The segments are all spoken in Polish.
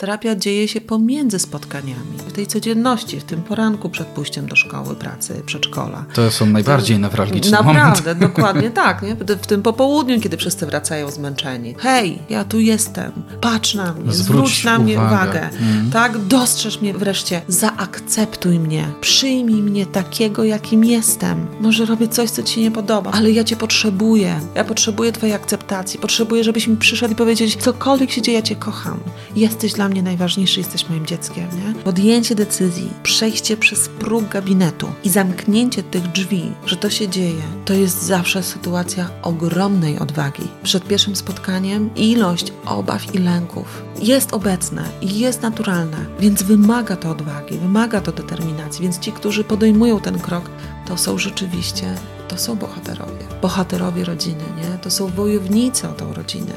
Terapia dzieje się pomiędzy spotkaniami, w tej codzienności, w tym poranku przed pójściem do szkoły, pracy, przedszkola. To są najbardziej newralgiczne Naprawdę, momenty. dokładnie tak. Nie? W tym popołudniu, kiedy wszyscy wracają zmęczeni. Hej, ja tu jestem, patrz na mnie, zwróć, Zwróć na mnie uwagę. uwagę. Mhm. Tak, dostrzeż mnie wreszcie, zaakceptuj mnie, przyjmij mnie takiego, jakim jestem. Może robię coś, co ci się nie podoba, ale ja cię potrzebuję. Ja potrzebuję twojej akceptacji, potrzebuję, żebyś mi przyszedł i powiedzieć, cokolwiek się dzieje, ja cię kocham. Jesteś dla mnie najważniejszy, jesteś moim dzieckiem, nie? Podjęcie decyzji, przejście przez próg gabinetu i zamknięcie tych drzwi, że to się dzieje, to jest zawsze sytuacja ogromnej odwagi. Przed pierwszym spotkaniem ilość obaw i lęków jest obecna i jest naturalna, więc wymaga to odwagi, wymaga to determinacji, więc ci, którzy podejmują ten krok, to są rzeczywiście, to są bohaterowie. Bohaterowie rodziny, nie? To są wojownicy o tą rodzinę.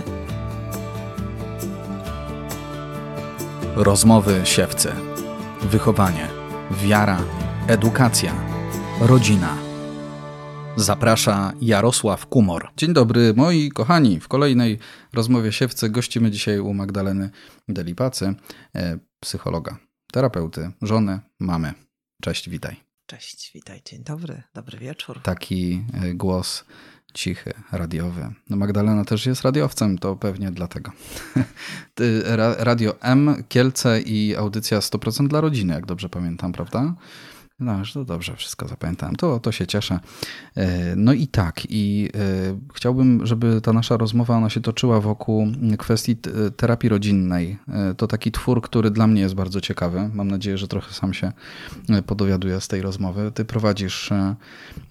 Rozmowy siewcy. Wychowanie. Wiara. Edukacja. Rodzina. Zaprasza Jarosław Kumor. Dzień dobry, moi kochani. W kolejnej rozmowie siewcy gościmy dzisiaj u Magdaleny Delipacy, e, psychologa, terapeuty, żony, mamy. Cześć, witaj. Cześć, witaj, dzień dobry, dobry wieczór. Taki e, głos cichy, radiowy. No Magdalena też jest radiowcem, to pewnie dlatego. Radio M, Kielce i audycja 100% dla rodziny, jak dobrze pamiętam, prawda? No, to dobrze, wszystko zapamiętałem. To, to się cieszę. E, No i tak, i e, chciałbym, żeby ta nasza rozmowa ona się toczyła wokół kwestii t- terapii rodzinnej. E, To taki twór, który dla mnie jest bardzo ciekawy. Mam nadzieję, że trochę sam się e, podowiaduję z tej rozmowy. Ty prowadzisz e,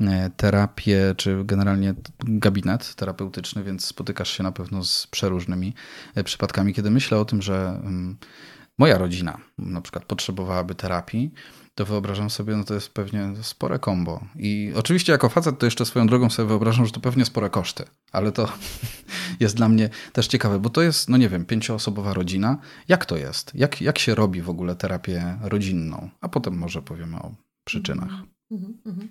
e, terapię, czy generalnie gabinet terapeutyczny, więc spotykasz się na pewno z przeróżnymi e, przypadkami. Kiedy myślę o tym, że mm, moja rodzina na przykład potrzebowałaby terapii, to wyobrażam sobie, no to jest pewnie spore kombo. I oczywiście jako facet to jeszcze swoją drogą sobie wyobrażam, że to pewnie spore koszty, ale to jest dla mnie też ciekawe, bo to jest, no nie wiem, pięcioosobowa rodzina. Jak to jest? Jak, jak się robi w ogóle terapię rodzinną? A potem może powiemy o przyczynach. Mhm, mhm.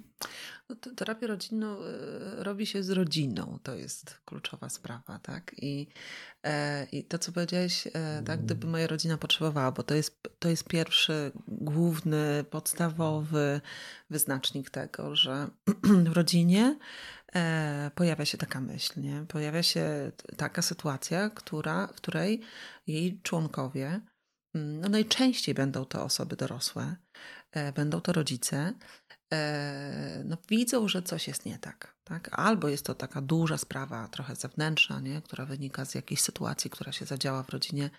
No, te- terapię rodzinną e, robi się z rodziną, to jest kluczowa sprawa, tak? I, e, i to, co powiedziałeś, e, tak, gdyby moja rodzina potrzebowała, bo to jest, to jest pierwszy, główny, podstawowy wyznacznik tego, że w rodzinie pojawia się taka myśl, nie? Pojawia się taka sytuacja, która, w której jej członkowie, mm, no najczęściej będą to osoby dorosłe, będą to rodzice, e, no, widzą, że coś jest nie tak, tak. Albo jest to taka duża sprawa, trochę zewnętrzna, nie? która wynika z jakiejś sytuacji, która się zadziała w rodzinie,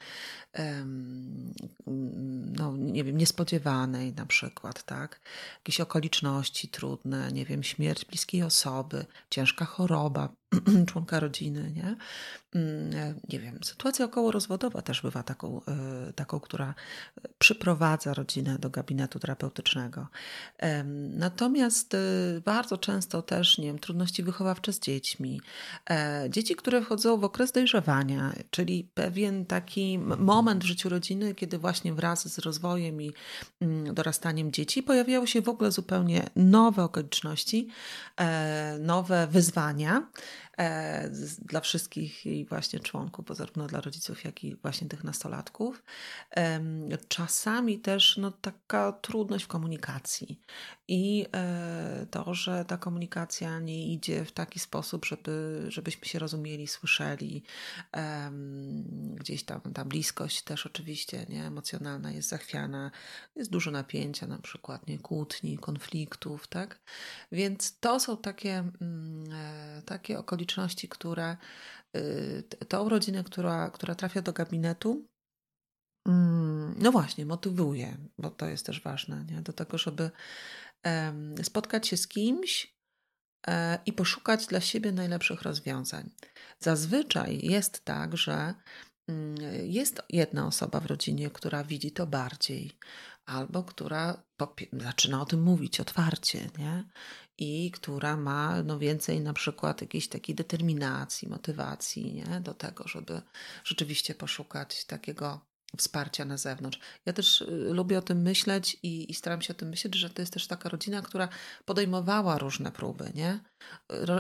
no nie wiem, niespodziewanej na przykład, tak. Jakieś okoliczności trudne, nie wiem, śmierć bliskiej osoby, ciężka choroba członka rodziny, nie? Mm, e, Nie wiem, sytuacja okołorozwodowa też bywa taką, e, taką, która przyprowadza rodzinę do gabinetu terapeutycznego. Natomiast y, bardzo często też, nie wiem, trudności wychowawcze z dziećmi. E, Dzieci, które wchodzą w okres dojrzewania, czyli pewien taki moment w życiu rodziny, kiedy właśnie wraz z rozwojem i mm, dorastaniem dzieci pojawiają się w ogóle zupełnie nowe okoliczności, e, nowe wyzwania dla wszystkich jej właśnie członków, bo zarówno dla rodziców, jak i właśnie tych nastolatków. Czasami też no, taka trudność w komunikacji i e, to, że ta komunikacja nie idzie w taki sposób, żeby, żebyśmy się rozumieli, słyszeli. Gdzieś tam ta bliskość też oczywiście nie, emocjonalna jest zachwiana, jest dużo napięcia na przykład, nie, kłótni, konfliktów, tak? Więc to są takie, mm, e, takie okoliczności, które y, tą rodzinę, która, która trafia do gabinetu, mm, no właśnie, motywuje, bo to jest też ważne, nie? do tego, żeby spotkać się z kimś e, i poszukać dla siebie najlepszych rozwiązań. Zazwyczaj jest tak, że mm, jest jedna osoba w rodzinie, która widzi to bardziej, albo która zaczyna o tym mówić otwarcie, nie? I która ma no, więcej na przykład jakiejś takiej determinacji, motywacji nie? do tego, żeby rzeczywiście poszukać takiego wsparcia na zewnątrz. Ja też y, lubię o tym myśleć i, i, staram się o tym myśleć, że to jest też taka rodzina, która podejmowała różne próby, nie?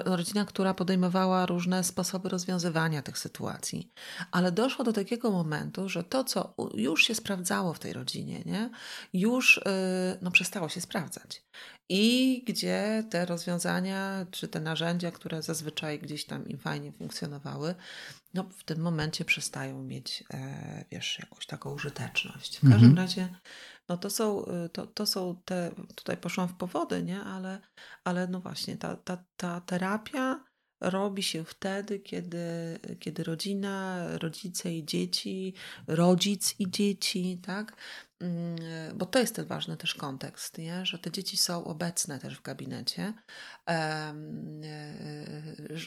rodzina, która podejmowała różne sposoby rozwiązywania tych sytuacji. Ale doszło do takiego momentu, że to, co już się sprawdzało w tej rodzinie, nie? już y, no, przestało się sprawdzać. I gdzie te rozwiązania, czy te narzędzia, które zazwyczaj gdzieś tam im fajnie funkcjonowały, no, w tym momencie przestają mieć, e, wiesz, jakąś taką użyteczność. W każdym mhm. razie no to są, y, to, to są te, tutaj poszłam w powody, nie? Ale, ale no właśnie, ta, ta, ta terapia robi się wtedy, kiedy, kiedy rodzina, rodzice i dzieci, rodzic i dzieci, tak, bo to jest ten ważny też kontekst, nie? że te dzieci są obecne też w gabinecie, e,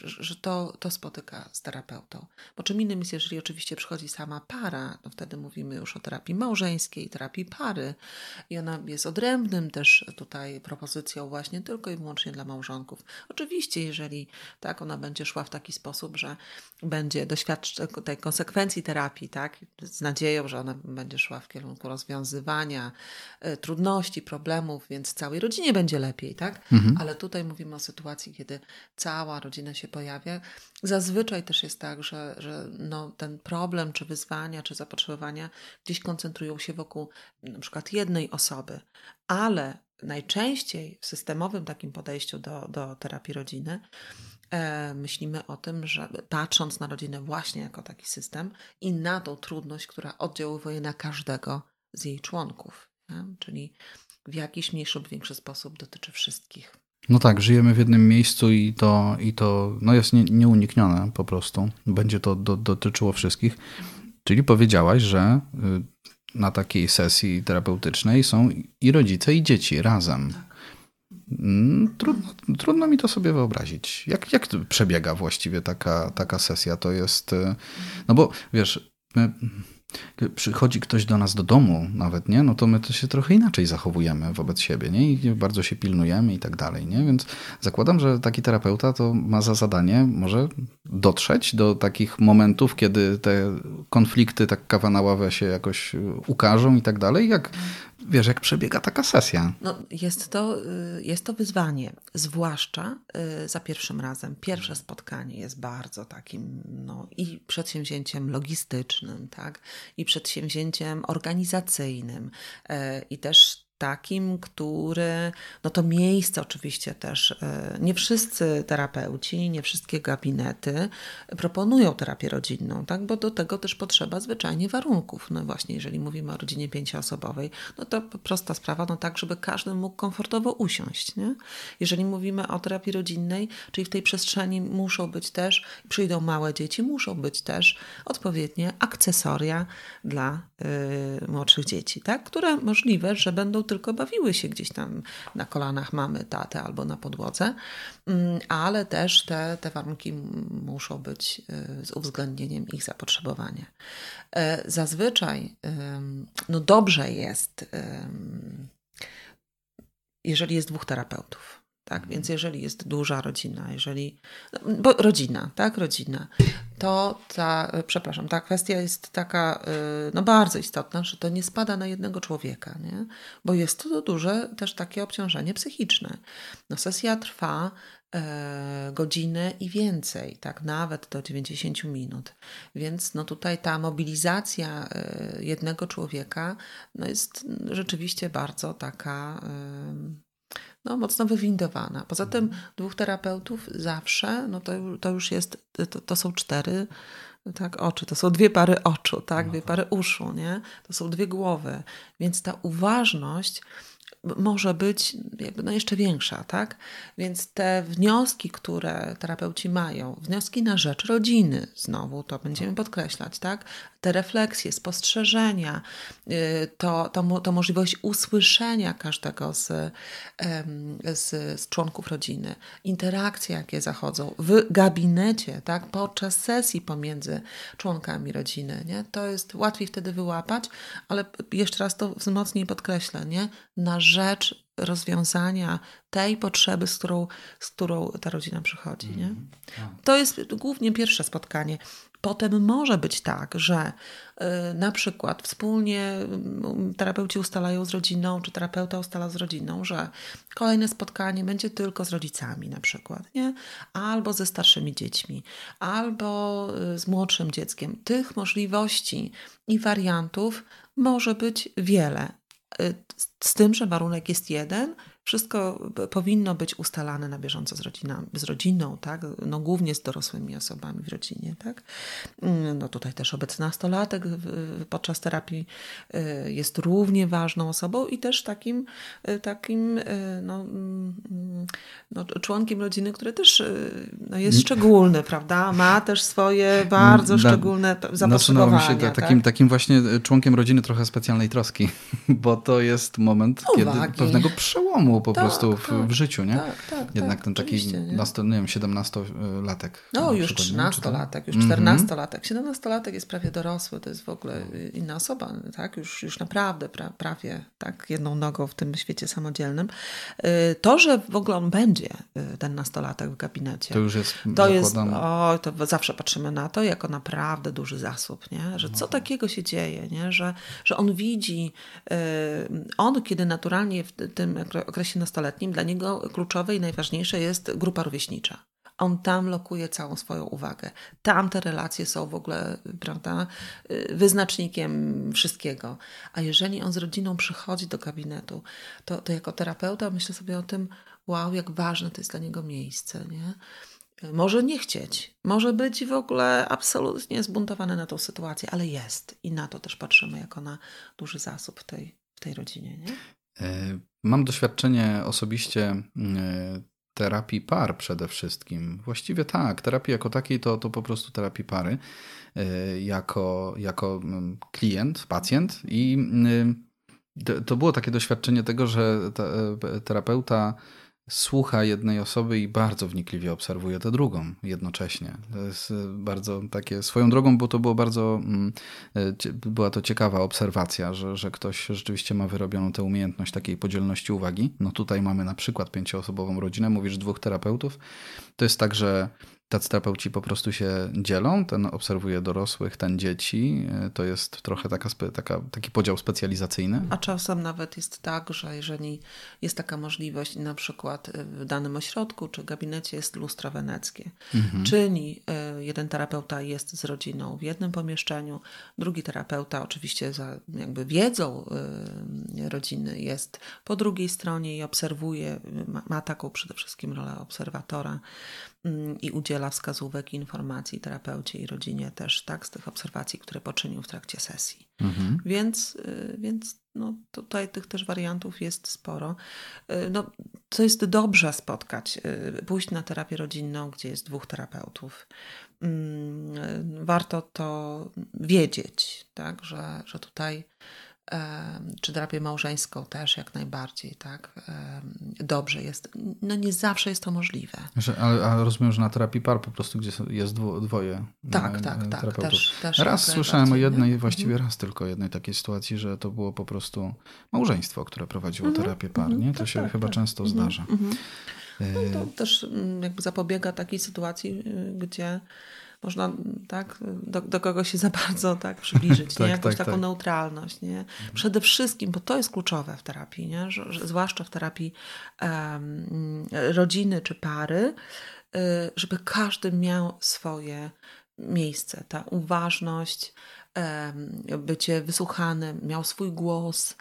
że to, to spotyka z terapeutą. Bo czym innym jest, jeżeli oczywiście przychodzi sama para, no wtedy mówimy już o terapii małżeńskiej, terapii pary i ona jest odrębnym też tutaj propozycją właśnie tylko i wyłącznie dla małżonków. Oczywiście, jeżeli tak, ona będzie szła w taki sposób, że będzie doświadczać tej konsekwencji terapii, tak, z nadzieją, że ona będzie szła w kierunku rozwiązania rozwiązywania e, trudności, problemów, więc całej rodzinie będzie lepiej, tak? Mhm. Ale tutaj mówimy o sytuacji, kiedy cała rodzina się pojawia. Zazwyczaj też jest tak, że, że no, ten problem, czy wyzwania, czy zapotrzebowania gdzieś koncentrują się wokół na przykład jednej osoby, ale najczęściej w systemowym takim podejściu do, do terapii rodziny e, myślimy o tym, że patrząc na rodzinę właśnie jako taki system i na tą trudność, która oddziałuje na każdego z jej członków, nie? czyli w jakiś mniejszy lub większy sposób dotyczy wszystkich. No tak, żyjemy w jednym miejscu i to, i to no jest nie, nieuniknione po prostu. Będzie to do, dotyczyło wszystkich. Czyli powiedziałaś, że y, na takiej sesji terapeutycznej są i rodzice, i dzieci razem. Tak. Trudno, trudno, mi to sobie wyobrazić. Jak, jak przebiega właściwie taka, taka sesja? To jest. Y, no bo wiesz, my przychodzi ktoś do nas do domu nawet, nie? No to my to się trochę inaczej zachowujemy wobec siebie, nie? I bardzo się pilnujemy i tak dalej, nie? Więc zakładam, że taki terapeuta to ma za zadanie może dotrzeć do takich momentów, kiedy te konflikty tak kawa na ławę się jakoś ukażą i tak dalej. Jak wiesz, jak przebiega taka sesja? No, jest, to, y, jest to wyzwanie, zwłaszcza y, za pierwszym razem. Pierwsze spotkanie jest bardzo takim no, i przedsięwzięciem logistycznym, tak, i przedsięwzięciem organizacyjnym, y, i też takim, który, no to miejsce oczywiście też, e, nie wszyscy terapeuci, nie wszystkie gabinety proponują terapię rodzinną, tak? bo do tego też potrzeba zwyczajnie warunków. No właśnie, jeżeli mówimy o rodzinie pięcioosobowej, no to prosta sprawa, no tak, żeby każdy mógł komfortowo usiąść. Nie? Jeżeli mówimy o terapii rodzinnej, czyli w tej przestrzeni muszą być też, przyjdą małe dzieci, muszą być też odpowiednie akcesoria dla y, młodszych dzieci, tak? które możliwe, że będą bawiły się gdzieś tam na kolanach mamy, tatę albo na podłodze, mm, ale też te, te warunki muszą być y, z uwzględnieniem ich zapotrzebowania. E, zazwyczaj no dobrze jest, jeżeli jest dwóch terapeutów. Tak, mhm. więc jeżeli jest duża rodzina, jeżeli. Bo rodzina, tak, rodzina, to ta, przepraszam, ta kwestia jest taka y, no bardzo istotna, że to nie spada na jednego człowieka, nie? bo jest to duże też takie obciążenie psychiczne. No, sesja trwa e, godzinę i więcej, tak, nawet do 90 minut. Więc no tutaj ta mobilizacja e, jednego człowieka no jest rzeczywiście bardzo taka no, mocno wywindowana. Poza tym mhm. dwóch terapeutów zawsze, no to, to już jest, to, to są cztery tak, oczy, to są dwie pary oczu, tak, dwie pary uszu, nie? To są dwie głowy. Więc ta uważność może być jakby no jeszcze większa, tak? Więc te wnioski, które terapeuci mają, wnioski na rzecz rodziny, znowu to będziemy podkreślać, tak? Te refleksje, spostrzeżenia, y, to, to, to możliwość usłyszenia każdego z, z, z członków rodziny, interakcje, jakie zachodzą w gabinecie, tak? Podczas sesji pomiędzy członkami rodziny, nie? To jest łatwiej wtedy wyłapać, ale jeszcze raz to wzmocniej podkreślę, nie? Na rzecz rozwiązania tej potrzeby, z którą, z którą ta rodzina przychodzi. Nie? Mhm. Tak. To jest głównie pierwsze spotkanie. Potem może być tak, że y, na przykład wspólnie y, terapeuci ustalają z rodziną, czy terapeuta ustala z rodziną, że kolejne spotkanie będzie tylko z rodzicami na przykład, nie? Albo ze starszymi dziećmi, albo y, z młodszym dzieckiem. Tych możliwości i wariantów może być wiele. Y, z tym, że warunek jest jeden, wszystko powinno być ustalane na bieżąco z, rodziną, z rodziną, tak? no, głównie z dorosłymi osobami w rodzinie. Tak? Mm, no, tutaj też obecny nastolatek podczas terapii y, jest równie ważną osobą i też takim, y, takim no, mm, no, członkiem rodziny, który też no, jest szczególny, prawda? Ma też swoje bardzo szczególne zapotrzebowania. się tak? takim, takim właśnie członkiem rodziny trochę specjalnej troski, bo to jest moment, Uwagi. kiedy pewnego przełomu po tak, prostu w, tak, w, życiu, nie? Tak, tak, Jednak ten taki, nie? wiem, 17-latek. No już 13-latek, już 14-latek. 17-latek jest prawie dorosły, to jest w ogóle inna osoba, tak? Już, już naprawdę pra, prawie tak jedną nogą w tym świecie samodzielnym. Y, to, że w ogóle on będzie, y, ten nastolatek w gabinecie. To już jest, to jest o, to zawsze patrzymy na to jako naprawdę duży zasób, nie? Że co takiego się dzieje, nie? Że, że on widzi, y, on kiedy naturalnie w tym okresie nastoletnim, dla niego kluczowe i najważniejsze jest grupa rówieśnicza. On tam lokuje całą swoją uwagę. Tam te relacje są w ogóle, prawda, wyznacznikiem wszystkiego. A jeżeli on z rodziną przychodzi do gabinetu, to, to jako terapeuta myślę sobie o tym, wow, jak ważne to jest dla niego miejsce, nie? Może nie chcieć, może być w ogóle absolutnie zbuntowany na tą sytuację, ale jest. I na to też patrzymy jako na duży zasób w tej, w tej rodzinie. Nie? E, mam doświadczenie osobiście e, terapii par przede wszystkim. Właściwie tak, terapii jako takiej to, to po prostu terapii pary e, jako, jako mm, klient, pacjent i to było takie doświadczenie tego, że terapeuta słucha jednej osoby i bardzo wnikliwie obserwuje tę drugą jednocześnie. To jest e, bardzo takie swoją drogą, bo to było bardzo, mm, e, była to ciekawa obserwacja, że, że ktoś rzeczywiście ma wyrobioną tę umiejętność takiej podzielności uwagi. No tutaj mamy na przykład pięcioosobową rodzinę, mówisz dwóch terapeutów. To jest tak, że tacy terapeuci po prostu się dzielą. Ten obserwuje dorosłych, ten dzieci. To jest trochę taka, taka, taki podział specjalizacyjny. A czasem nawet jest tak, że jeżeli jest taka możliwość, na przykład w danym ośrodku czy gabinecie jest lustro weneckie, mhm. czyli e, jeden terapeuta jest z rodziną w jednym pomieszczeniu, drugi terapeuta oczywiście za jakby wiedzą e, rodziny jest po drugiej stronie i obserwuje, ma, ma taką przede wszystkim rolę obserwatora i udziela wskazówek i informacji terapeucie i rodzinie też, tak, z tych obserwacji, które poczynił w trakcie sesji. Mhm. Więc, y, więc no, tutaj tych też wariantów jest sporo. Y, no, to jest dobrze spotkać, y, pójść na terapię rodzinną, gdzie jest dwóch terapeutów. Mm, warto to wiedzieć, tak, że, że tutaj czy terapię małżeńską też jak najbardziej, tak? Dobrze jest. No nie zawsze jest to możliwe. Ale, ale rozumiem, że na terapii par po prostu, gdzie jest dwoje Tak, tak, tak. Też, też raz słyszałem o jednej, nie? właściwie mhm. raz tylko jednej takiej sytuacji, że to było po prostu małżeństwo, które prowadziło mhm, terapię par, mhm. nie? To tak, się tak, chyba tak. często zdarza. No to też mm, jakby zapobiega takiej sytuacji, y, gdzie można tak, do, do kogo się za bardzo tak przybliżyć, tak, nie? jakąś tak, taką tak. neutralność. Nie? Przede wszystkim, bo to jest kluczowe w terapii, nie? Że, że zwłaszcza w terapii um, rodziny czy pary, y, żeby każdy miał swoje miejsce, ta uważność, bycie wysłuchanym, miał swój głos,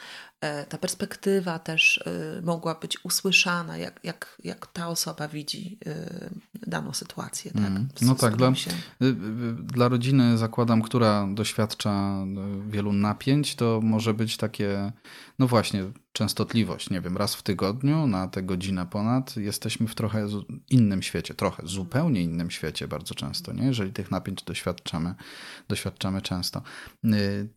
ta perspektywa też e, mogła być usłyszana, jak, jak, jak ta osoba widzi e, daną sytuację. Tak? Mm. No tak, dla, dla rodziny zakładam, która doświadcza wielu napięć, to może być takie, no właśnie, częstotliwość, nie wiem, raz w tygodniu na tę godzinę ponad jesteśmy w trochę innym świecie, trochę zupełnie innym świecie bardzo często, nie? jeżeli tych napięć doświadczamy, doświadczamy często. Y,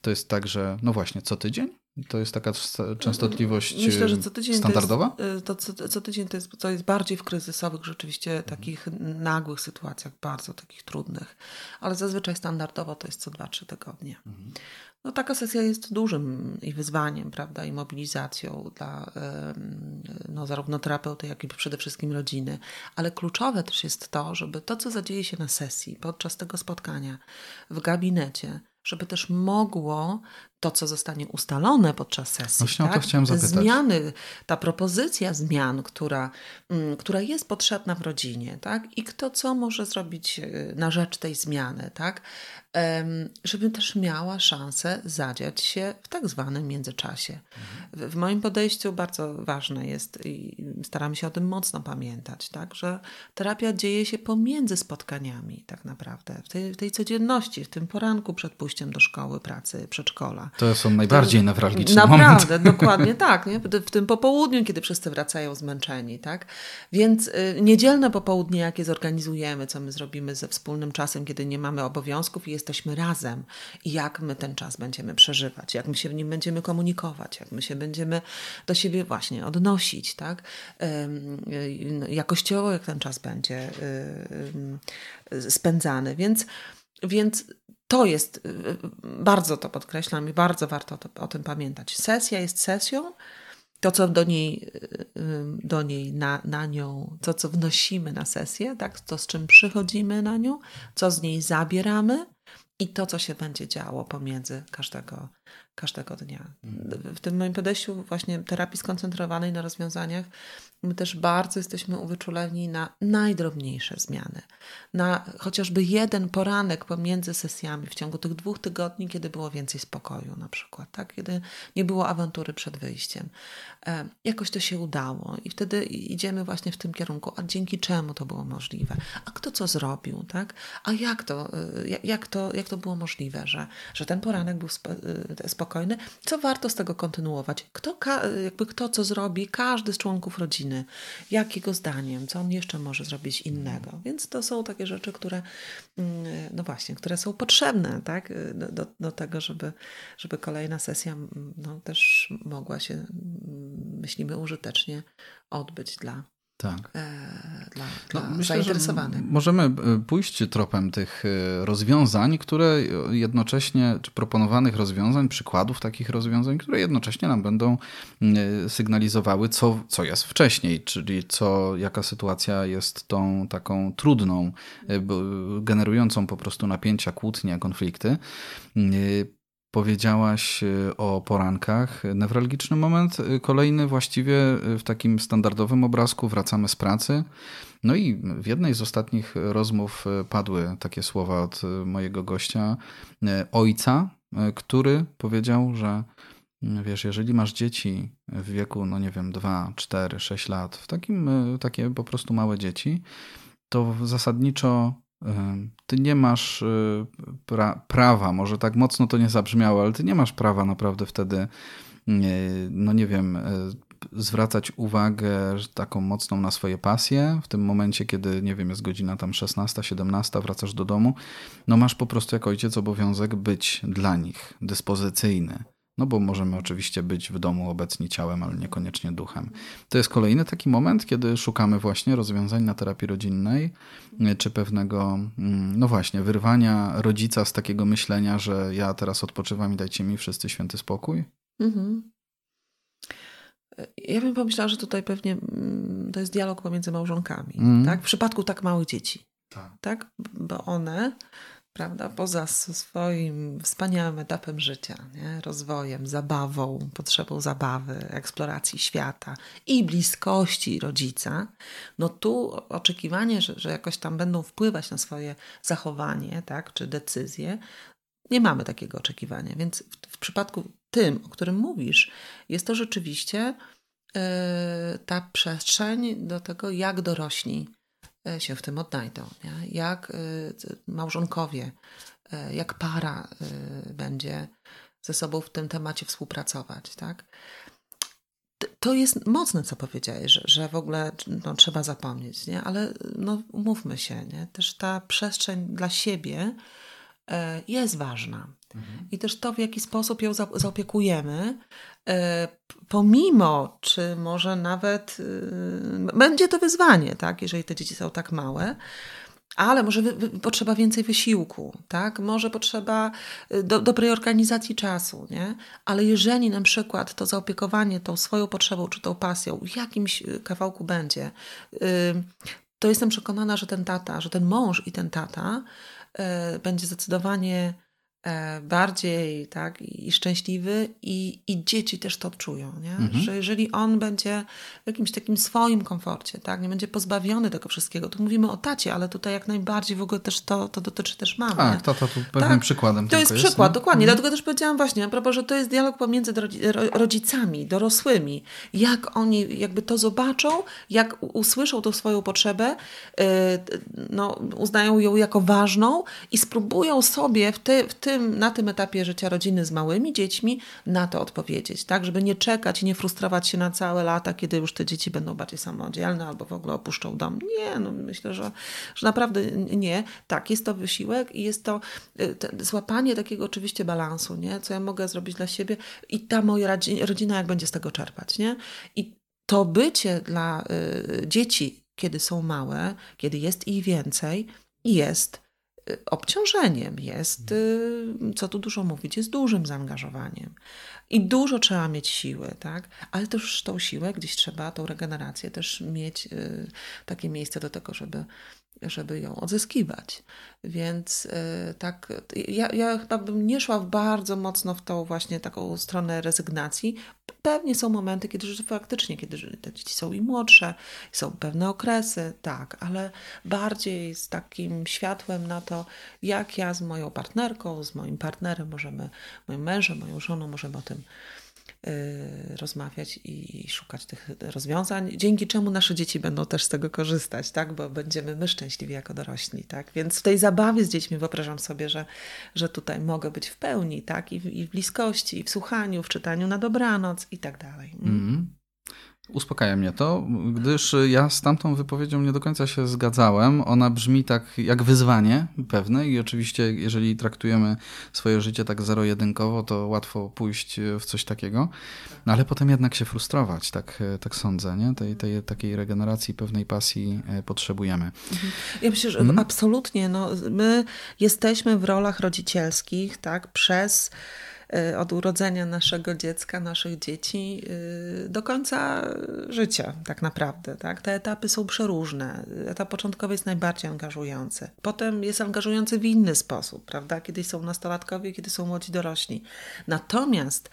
to jest tak, że no właśnie, co tydzień To jest taka częstotliwość Myślę, że co tydzień standardowa? To, jest, to co, co, tydzień to jest, to jest bardziej w kryzysowych, rzeczywiście takich nagłych sytuacjach, bardzo takich trudnych, ale zazwyczaj standardowo to jest co 2-3 tygodnie. Mhm. No, taka sesja jest dużym i wyzwaniem, prawda, i mobilizacją dla no, zarówno terapeuty, jak i przede wszystkim rodziny. Ale kluczowe też jest to, żeby to, co zadzieje się na sesji, podczas tego spotkania, w gabinecie, żeby też mogło to, co zostanie ustalone podczas sesji. Właśnie tak? o to chciałem zapytać. Zmiany, ta propozycja zmian, która, mm, która jest potrzebna w rodzinie, tak? I kto co może zrobić y, na rzecz tej zmiany, tak? żeby też miała szansę zadziać się w tak zwanym międzyczasie. W, moim podejściu bardzo ważne jest i staramy się o tym mocno pamiętać, tak? Że terapia dzieje się pomiędzy spotkaniami tak naprawdę, w tej, w tej codzienności, w tym poranku przed pójściem do szkoły, pracy, przedszkola. To są najbardziej to, newralgiczne Naprawdę, momenty. dokładnie tak. Nie? W tym popołudniu, kiedy wszyscy wracają zmęczeni. Tak? Więc y, niedzielne popołudnie, jakie zorganizujemy, co my zrobimy ze wspólnym czasem, kiedy nie mamy obowiązków i jesteśmy razem i jak my ten czas będziemy przeżywać, jak my się w nim będziemy komunikować, jak my się będziemy do siebie właśnie odnosić. Tak? Y, jakościowo, jak ten czas będzie y, spędzany. Więc więc to jest, y, y, bardzo to podkreślam i bardzo warto to, o tym pamiętać. Sesja jest sesją. To, co do niej, y, do niej na, na nią, to, co wnosimy na sesję, tak? to, z czym przychodzimy na nią, co z niej zabieramy i to, co się będzie działo pomiędzy każdego każdego dnia. W tym moim podejściu właśnie terapii skoncentrowanej na rozwiązaniach, my też bardzo jesteśmy uwyczuleni na najdrobniejsze zmiany. Na chociażby jeden poranek pomiędzy sesjami w ciągu tych dwóch tygodni, kiedy było więcej spokoju na przykład, tak? kiedy nie było awantury przed wyjściem. E, jakoś to się udało i wtedy idziemy właśnie w tym kierunku, a dzięki czemu to było możliwe? A kto co zrobił? Tak? A jak to, e, jak to, jak to było możliwe, że, że ten poranek był e, spokojny? co warto z tego kontynuować. Kto, jakby kto co zrobi, każdy z członków rodziny, jakiego zdaniem, co on jeszcze może zrobić innego. Więc to są takie rzeczy, które, mm, no właśnie, które są potrzebne tak, do, do tego, żeby, żeby kolejna sesja no, też mogła się, myślimy, użytecznie odbyć dla, tak. E, dla, no, dla myślę, zainteresowanych. Możemy e, pójść tropem tych e, rozwiązań, które jednocześnie, czy proponowanych rozwiązań, przykładów takich rozwiązań, które jednocześnie nam będą sygnalizowały, co, co jest wcześniej, czyli co, jaka sytuacja jest tą taką trudną, generującą po prostu napięcia, kłótnie, konflikty Powiedziałaś y, o porankach. Newralgiczny moment. Y, kolejny właściwie y, w takim standardowym obrazku wracamy z pracy. No i w jednej z ostatnich rozmów padły takie słowa od mojego gościa, ojca, który powiedział, że wiesz, jeżeli masz dzieci w wieku, no nie wiem, 2, 4, 6 lat, w takim, takie po prostu małe dzieci, to zasadniczo ty nie masz y, pra prawa, może tak mocno to nie zabrzmiało, ale ty nie masz prawa naprawdę wtedy, no nie wiem, y, zwracać uwagę taką mocną na swoje pasje. W tym momencie, kiedy, nie wiem, jest godzina tam 16, 17, wracasz do domu, no masz po prostu jako ojciec obowiązek być dla nich dyspozycyjny. No bo możemy oczywiście być w domu obecni ciałem, ale niekoniecznie duchem. To jest kolejny taki moment, kiedy szukamy właśnie rozwiązań na terapii rodzinnej, czy pewnego, mm, no właśnie, wyrwania rodzica z takiego myślenia, że ja teraz odpoczywam i dajcie mi wszyscy święty spokój. Mhm. Ja bym pomyślała, że tutaj pewnie mm, to jest dialog pomiędzy małżonkami. Mm. Tak? W przypadku tak małych dzieci. Tak. tak? Bo one prawda, poza swoim wspaniałym etapem życia, nie? rozwojem, zabawą, potrzebą zabawy, eksploracji świata i bliskości rodzica, no tu oczekiwanie, że, że jakoś tam będą wpływać na swoje zachowanie, tak, czy decyzje, nie mamy takiego oczekiwania. Więc w, w przypadku tym, o którym mówisz, jest to rzeczywiście yy, ta przestrzeń do tego, jak dorośli się w tym odnajdą. Nie? Jak e, małżonkowie, e, jak para będzie ze sobą w tym temacie współpracować. Tak? To jest mocne, co powiedziałeś, że, że w ogóle no, trzeba zapomnieć, nie? ale no, umówmy się, nie? też ta przestrzeń dla siebie jest ważna. Mhm. I też to, w jaki sposób ją zaopiekujemy, pomimo, czy może nawet będzie to wyzwanie, tak, jeżeli te dzieci są tak małe, ale może wy, wy, potrzeba więcej wysiłku, tak? Może potrzeba do, dobrej organizacji czasu, nie? Ale jeżeli na przykład to zaopiekowanie tą swoją potrzebą czy tą pasją w jakimś kawałku będzie, to jestem przekonana, że ten tata, że ten mąż i ten tata będzie zdecydowanie E, bardziej tak, i szczęśliwy, i, i dzieci też to odczują. Nie? Mhm. Że jeżeli on będzie w jakimś takim swoim komforcie, tak, nie będzie pozbawiony tego wszystkiego, tu mówimy o tacie, ale tutaj jak najbardziej w ogóle też to, to dotyczy też mamy. Tak, to, to tu pewnym tak? przykładem. To jest przykład, jest, dokładnie. Mhm. Dlatego też powiedziałam właśnie, a propos, że to jest dialog pomiędzy rodzicami, dorosłymi. Jak oni jakby to zobaczą, jak usłyszą tą swoją potrzebę, y, no, uznają ją jako ważną i spróbują sobie w, ty, w tym tym, na tym etapie życia rodziny z małymi dziećmi na to odpowiedzieć, tak? Żeby nie czekać i nie frustrować się na całe lata, kiedy już te dzieci będą bardziej samodzielne albo w ogóle opuszczą dom. Nie, no myślę, że, że naprawdę nie. Tak, jest to wysiłek i jest to y, złapanie takiego oczywiście balansu, nie? Co ja mogę zrobić dla siebie i ta moja rodzina jak będzie z tego czerpać, nie? I to bycie dla y, dzieci, kiedy są małe, kiedy jest ich więcej, jest obciążeniem, jest, y, co tu dużo mówić, jest dużym zaangażowaniem. I dużo trzeba mieć siły, tak? Ale też tą siłę gdzieś trzeba, tą regenerację też mieć y, takie miejsce do tego, żeby żeby ją odzyskiwać. Więc y, tak, ja, ja chyba bym nie szła bardzo mocno w tą właśnie taką stronę rezygnacji. Pewnie są momenty, kiedy faktycznie, kiedy te dzieci są i młodsze, są pewne okresy, tak, ale bardziej z takim światłem na to, jak ja z moją partnerką, z moim partnerem możemy, moim mężem, moją żoną możemy o tym rozmawiać i szukać tych rozwiązań, dzięki czemu nasze dzieci będą też z tego korzystać, tak? bo będziemy my szczęśliwi jako dorośli. Tak? Więc w tej zabawie z dziećmi wyobrażam sobie, że, że tutaj mogę być w pełni, tak? I, w, i w bliskości, i w słuchaniu, w czytaniu na dobranoc i tak dalej. Mm. Uspokaja mnie to, gdyż ja z tamtą wypowiedzią nie do końca się zgadzałem. Ona brzmi tak jak wyzwanie pewne i oczywiście jeżeli traktujemy swoje życie tak zero-jedynkowo, to łatwo pójść w coś takiego, no ale potem jednak się frustrować, tak, tak sądzę, nie? Tej, tej takiej regeneracji, pewnej pasji e, potrzebujemy. Mhm. Ja myślę, że hmm? absolutnie, no, my jesteśmy w rolach rodzicielskich, tak, przez od urodzenia naszego dziecka, naszych dzieci y, do końca życia, tak naprawdę. Tak? Te etapy są przeróżne. Etap początkowy jest najbardziej angażujący. Potem jest angażujący w inny sposób, prawda? Kiedy są nastolatkowie, kiedy są młodzi dorośli. Natomiast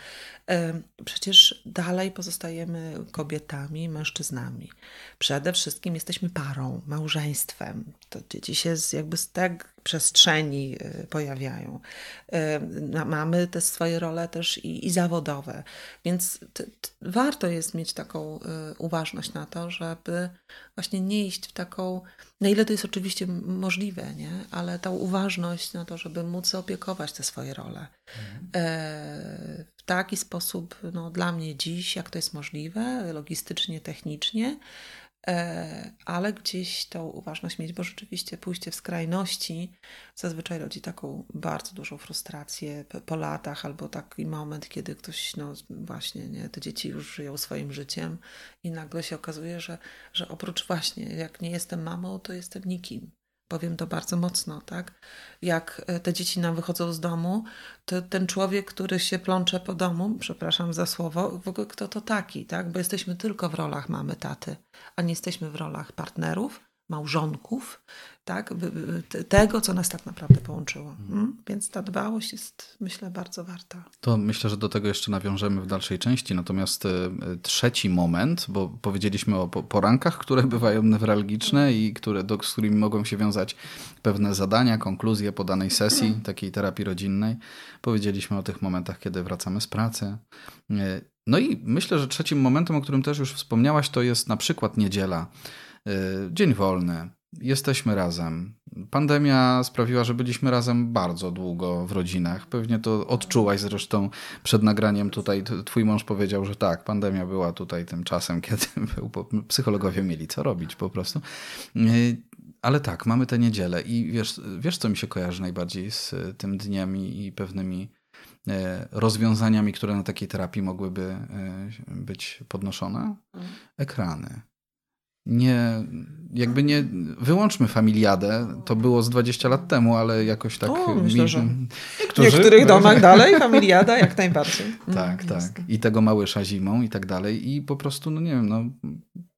przecież dalej pozostajemy kobietami, mężczyznami. Przede wszystkim jesteśmy parą, małżeństwem. To dzieci się z, jakby z tak przestrzeni y, pojawiają. Mamy te swoje role też i, i zawodowe, więc t, t, warto jest mieć taką y, uważność na to, żeby właśnie nie iść w taką, na ile to jest oczywiście możliwe, nie? ale tą uważność na to, żeby móc zaopiekować te swoje role. Mhm. E, w taki sposób, no, dla mnie dziś, jak to jest możliwe, logistycznie, technicznie, ale gdzieś tą uważność mieć, bo rzeczywiście pójście w skrajności zazwyczaj rodzi taką bardzo dużą frustrację po latach, albo taki moment, kiedy ktoś, no właśnie, nie, te dzieci już żyją swoim życiem i nagle się okazuje, że, że oprócz właśnie, jak nie jestem mamą, to jestem nikim powiem to bardzo mocno, tak? Jak e, te dzieci nam wychodzą z domu, to ten człowiek, który się plącze po domu, przepraszam za słowo, w ogóle kto to taki, tak? Bo jesteśmy tylko w rolach mamy, taty, a nie jesteśmy w rolach partnerów, małżonków, tak? tego, co nas tak naprawdę połączyło. Hmm? Więc ta dbałość jest, myślę, bardzo warta. To myślę, że do tego jeszcze nawiążemy w dalszej części. Natomiast e, trzeci moment, bo powiedzieliśmy o porankach, które bywają newralgiczne i które, do, z którymi mogą się wiązać pewne zadania, konkluzje po danej sesji takiej terapii rodzinnej. Powiedzieliśmy o tych momentach, kiedy wracamy z pracy. E, no i myślę, że trzecim momentem, o którym też już wspomniałaś, to jest na przykład niedziela E, dzień wolny, jesteśmy razem. Pandemia sprawiła, że byliśmy razem bardzo długo w rodzinach. Pewnie to odczułaś zresztą przed nagraniem tutaj. Twój mąż powiedział, że tak, pandemia była tutaj tym czasem, kiedy był, psychologowie mieli co robić po prostu. E, ale tak, mamy tę niedzielę i wiesz, wiesz, co mi się kojarzy najbardziej z tym dniem i pewnymi e, rozwiązaniami, które na takiej terapii mogłyby e, być podnoszone? Mhm. Ekrany nie, jakby nie, wyłączmy familiadę, to było z 20 lat temu, ale jakoś tak... O, myślę, że w niektórych domach dalej familiada jak najbardziej. tak, mm, tak. I tego małysza zimą i tak dalej i po prostu, no nie wiem, no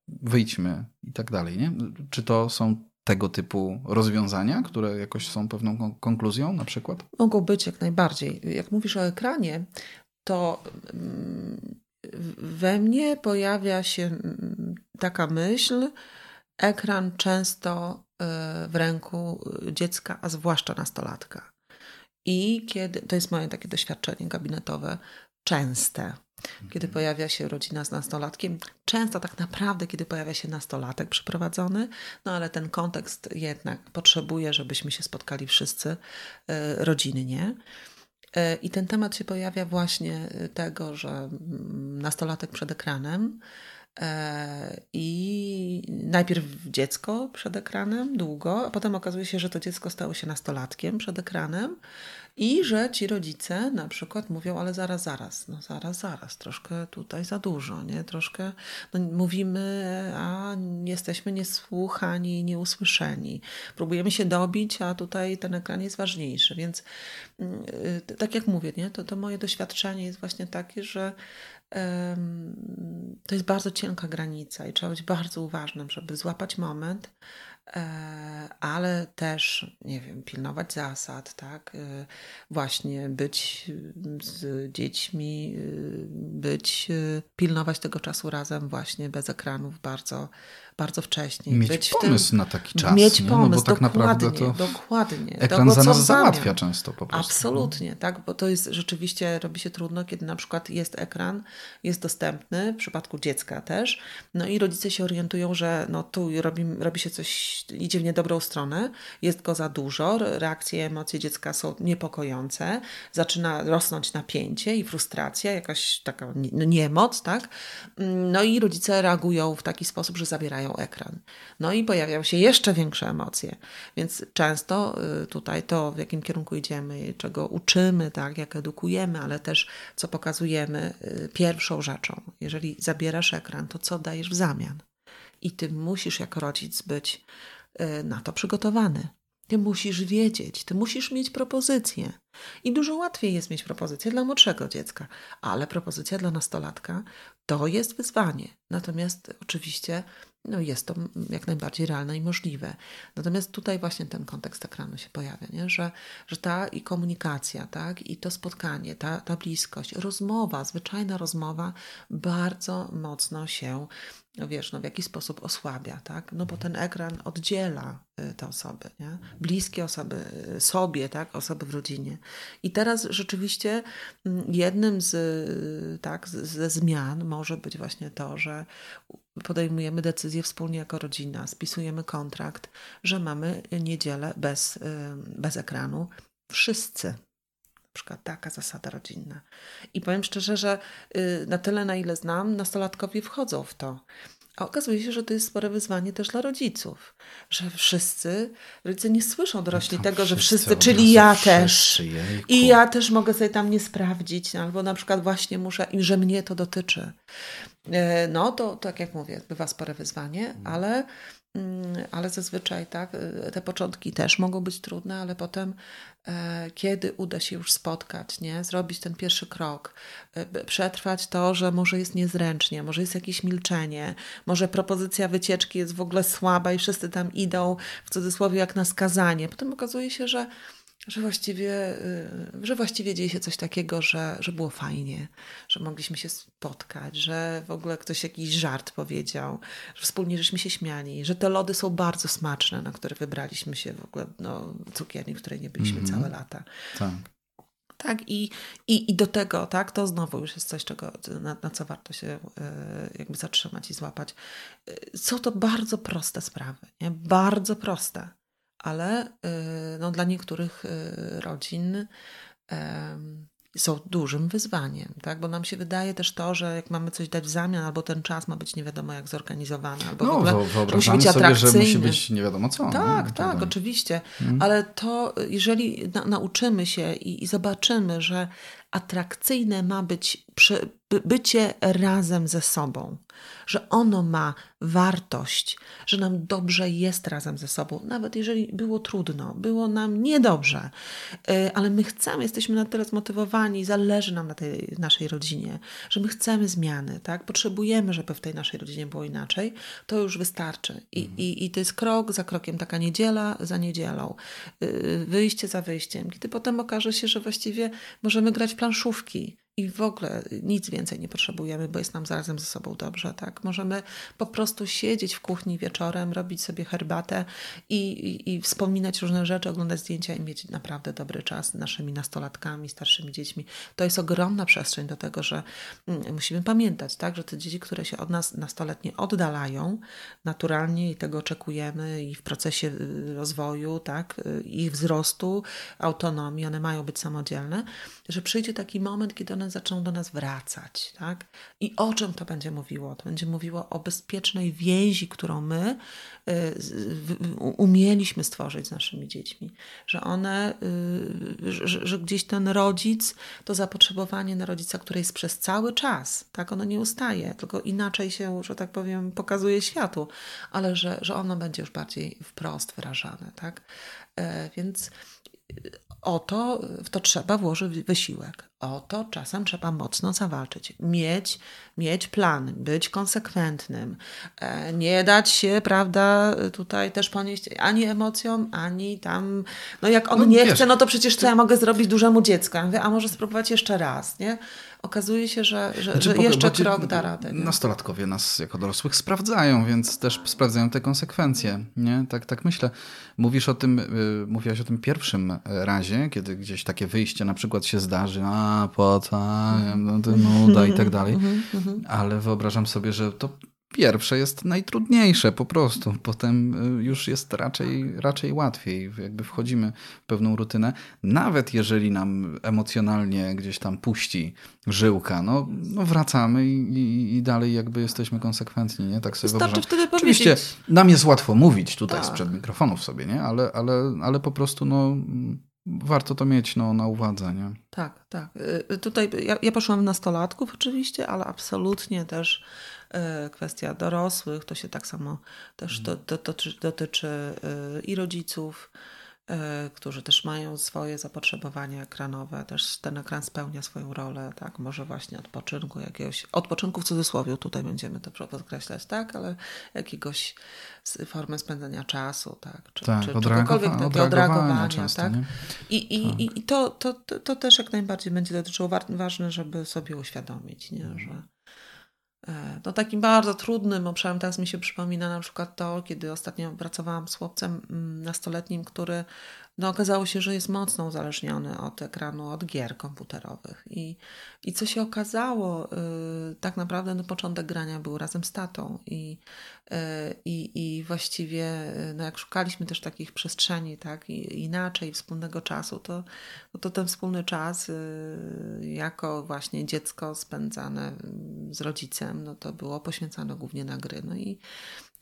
wyjdźmy i tak dalej, nie? Czy to są tego typu rozwiązania, które jakoś są pewną konkluzją na przykład? Mogą być jak najbardziej. Jak mówisz o ekranie, to mm, we mnie pojawia się mm, taka myśl, ekran często e, w ręku dziecka, a zwłaszcza nastolatka. I kiedy, to jest moje takie doświadczenie gabinetowe, częste, kiedy mhm. pojawia się rodzina z nastolatkiem, często tak naprawdę, kiedy pojawia się nastolatek przyprowadzony, no ale ten kontekst jednak potrzebuje, żebyśmy się spotkali wszyscy e, rodzinnie. E, I ten temat się pojawia właśnie tego, że mm, nastolatek przed ekranem e, i najpierw dziecko przed ekranem długo, a potem okazuje się, że to dziecko stało się nastolatkiem przed ekranem i że ci rodzice na przykład mówią, ale zaraz, zaraz, no zaraz, zaraz, troszkę tutaj za dużo, nie? Troszkę no, mówimy, a jesteśmy niesłuchani, nieusłyszeni. Próbujemy się dobić, a tutaj ten ekran jest ważniejszy. Więc yy, tak jak mówię, nie? To, to moje doświadczenie jest właśnie takie, że to jest bardzo cienka granica i trzeba być bardzo uważnym, żeby złapać moment, ale też, nie wiem, pilnować zasad, tak? E, właśnie być z dziećmi, e, być, pilnować tego czasu razem właśnie bez ekranów bardzo, bardzo wcześnie. Mieć być pomysł tym, na taki czas. Mieć nie? pomysł, no bo tak dokładnie, naprawdę to dokładnie. Ekran tego, za nas załatwia często po prostu. Absolutnie, tak, bo to jest rzeczywiście, robi się trudno, kiedy na przykład jest ekran, jest dostępny, w przypadku dziecka też, no i rodzice się orientują, że no tu robi, robi się coś, idzie w niedobrą stronę, jest go za dużo, reakcje, emocje dziecka są niepokojące, zaczyna rosnąć napięcie i frustracja, jakaś taka no, niemoc, tak, no i rodzice reagują w taki sposób, że zabierają ekran. No i pojawiają się jeszcze większe emocje. Więc często y, tutaj to, w jakim kierunku idziemy, czego uczymy, tak, jak edukujemy, ale też co pokazujemy, y, pierwszą rzeczą, jeżeli zabierasz ekran, to co dajesz w zamian? I ty musisz jako rodzic być y, na to przygotowany. Ty musisz wiedzieć, ty musisz mieć propozycję. I dużo łatwiej jest mieć propozycję dla młodszego dziecka, ale propozycja dla nastolatka to jest wyzwanie. Natomiast oczywiście no jest to jak najbardziej realne i możliwe. Natomiast tutaj właśnie ten kontekst ekranu się pojawia, nie? Że, że ta i komunikacja, tak, i to spotkanie, ta, ta bliskość, rozmowa, zwyczajna rozmowa bardzo mocno się no wiesz, no w jaki sposób osłabia, tak? No bo ten ekran oddziela y, te osoby, nie? Bliskie osoby y, sobie, tak? Osoby w rodzinie. I teraz rzeczywiście mm, jednym z, y, tak, ze zmian może być właśnie to, że podejmujemy decyzję wspólnie jako rodzina, spisujemy kontrakt, że mamy niedzielę bez, bez ekranu. Wszyscy, na przykład taka zasada rodzinna. I powiem szczerze, że y, na tyle, na ile znam, nastolatkowie wchodzą w to. A okazuje się, że to jest spore wyzwanie też dla rodziców, że wszyscy, rodzice nie słyszą dorośli no tego, że wszyscy, czyli ja też. Jejku. I ja też mogę sobie tam nie sprawdzić, albo na przykład właśnie muszę, i że mnie to dotyczy. E, no to tak jak mówię, bywa spore wyzwanie, mm. ale ale zazwyczaj tak, y, te początki też mogą być trudne, ale potem, e, kiedy uda się już spotkać, nie, zrobić ten pierwszy krok, e, przetrwać to, że może jest niezręcznie, może jest jakieś milczenie, może propozycja wycieczki jest w ogóle słaba i wszyscy tam idą w cudzysłowie jak na skazanie. Potem okazuje się, że że właściwie, y, że właściwie dzieje się coś takiego, że, że było fajnie, że mogliśmy się spotkać, że w ogóle ktoś jakiś żart powiedział, że wspólnie żeśmy się śmiali, że te lody są bardzo smaczne, na które wybraliśmy się w ogóle, no, cukierni, w której nie byliśmy mm -hmm. całe lata. Tak. Tak, i, i, i do tego, tak, to znowu już jest coś, czego, na, na co warto się y, jakby zatrzymać i złapać. Y, są to bardzo proste sprawy, nie? bardzo proste ale y, no, dla niektórych y, rodzin są dużym wyzwaniem, tak? Bo nam się wydaje też to, że jak mamy coś dać w zamian, albo ten czas ma być nie wiadomo jak zorganizowany, albo no, w ogóle musi być sobie, że musi być nie wiadomo co. Tak, no, tak, oczywiście. Hmm. Ale to, jeżeli na, nauczymy się i, i zobaczymy, że atrakcyjne ma być przy, bycie razem ze sobą, że ono ma wartość, że nam dobrze jest razem ze sobą, nawet jeżeli było trudno, było nam niedobrze, y, ale my chcemy, jesteśmy na tyle zmotywowani, zależy nam na tej naszej rodzinie, że my chcemy zmiany, tak? Potrzebujemy, żeby w tej naszej rodzinie było inaczej, to już wystarczy. I, mhm. i, i to jest krok za krokiem, taka niedziela za niedzielą, y, wyjście za wyjściem, kiedy potem okaże się, że właściwie możemy grać w planszówki, i w ogóle nic więcej nie potrzebujemy, bo jest nam zarazem ze sobą dobrze, tak? Możemy po prostu siedzieć w kuchni wieczorem, robić sobie herbatę i, i, i wspominać różne rzeczy, oglądać zdjęcia i mieć naprawdę dobry czas z naszymi nastolatkami, starszymi dziećmi. To jest ogromna przestrzeń do tego, że mm, musimy pamiętać, tak? Że te dzieci, które się od nas nastoletnie oddalają, naturalnie i tego oczekujemy i w procesie y, rozwoju, tak? Y, ich wzrostu, autonomii, one mają być samodzielne, że przyjdzie taki moment, kiedy one zaczną do nas wracać. Tak? I o czym to będzie mówiło? To będzie mówiło o bezpiecznej więzi, którą my y, umieliśmy stworzyć z naszymi dziećmi. Że one, y, że, że, gdzieś ten rodzic, to zapotrzebowanie na rodzica, które jest przez cały czas, tak, ono nie ustaje, tylko inaczej się, że tak powiem, pokazuje światu, ale że, że ono będzie już bardziej wprost wyrażane. Tak? E, więc o to, w to trzeba włożyć wysiłek. O to czasem trzeba mocno zawalczyć. Mieć, mieć plan, być konsekwentnym. E, nie dać się, prawda, tutaj też ponieść ani emocjom, ani tam. No jak on no, nie wiesz, chce, no to przecież co ja mogę zrobić dużemu dziecku? Ja mówię, a może spróbować jeszcze raz, nie? Okazuje się, że, że, znaczy, że jeszcze krok da radę. Nie? Nastolatkowie nas jako dorosłych sprawdzają, więc też sprawdzają te konsekwencje. Nie? Tak, tak myślę. Mówisz o tym, y, mówiłaś o tym pierwszym razie, kiedy gdzieś takie wyjście na przykład się zdarzy, a po co, no nuda i tak dalej. Mhm, mhm. Ale wyobrażam sobie, że to Pierwsze jest najtrudniejsze po prostu, potem y, już jest raczej, raczej łatwiej, jakby wchodzimy w pewną rutynę. Nawet jeżeli nam emocjonalnie gdzieś tam puści żyłka, no, no wracamy i, i, i dalej jakby jesteśmy konsekwentni, nie? Tak sobie Wystarczy wtedy Oczywiście powiedzieć. nam jest łatwo mówić tutaj tak. sprzed mikrofonów sobie, nie? Ale, ale, ale po prostu no warto to mieć no, na uwadze. Nie? Tak, tak. Y, tutaj ja, ja poszłam w nastolatków oczywiście, ale absolutnie też kwestia dorosłych, to się tak samo też mhm. do, do, dotyczy, dotyczy e, i rodziców, e, którzy też mają swoje zapotrzebowania ekranowe, też ten ekran spełnia swoją rolę, tak, może właśnie odpoczynku jakiegoś, odpoczynku w cudzysłowie tutaj będziemy to podkreślać, tak, ale jakiegoś formy spędzania czasu, tak, czy, tak, czy czegokolwiek takiego odreagowania, często, tak. I, i, tak. i to, to, to, to też jak najbardziej będzie dotyczyło, ważne, żeby sobie uświadomić, nie, że E, no takim bardzo trudnym obszarem teraz mi się przypomina na przykład to, kiedy ostatnio pracowałam z chłopcem mm, nastoletnim, który no okazało się, że jest mocno uzależniony od ekranu, od gier komputerowych. I, i co się okazało, yy, tak naprawdę no, początek grania był razem z tatą i, yy, i właściwie y, no, jak szukaliśmy też takich przestrzeni, tak, i, inaczej, wspólnego czasu, to, no, to ten wspólny czas yy, jako właśnie dziecko spędzane mm, z rodzicem, no to było poświęcane głównie na gry. No i